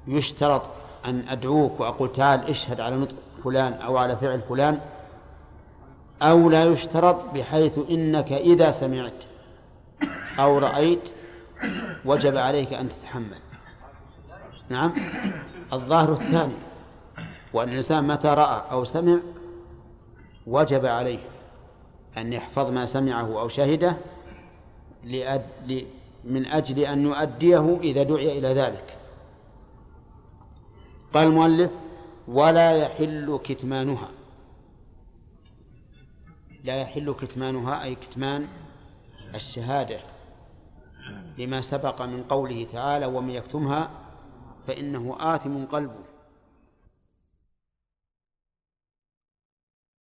يشترط أن أدعوك وأقول تعال اشهد على نطق فلان أو على فعل فلان أو لا يشترط بحيث إنك إذا سمعت أو رأيت وجب عليك أن تتحمل. نعم. الظاهر الثاني وأن الإنسان متى رأى أو سمع وجب عليه أن يحفظ ما سمعه أو شهده من أجل أن يؤديه إذا دعي إلى ذلك. قال المؤلف ولا يحل كتمانها. لا يحل كتمانها أي كتمان الشهادة. لما سبق من قوله تعالى ومن يكتمها فإنه آثم قلبه.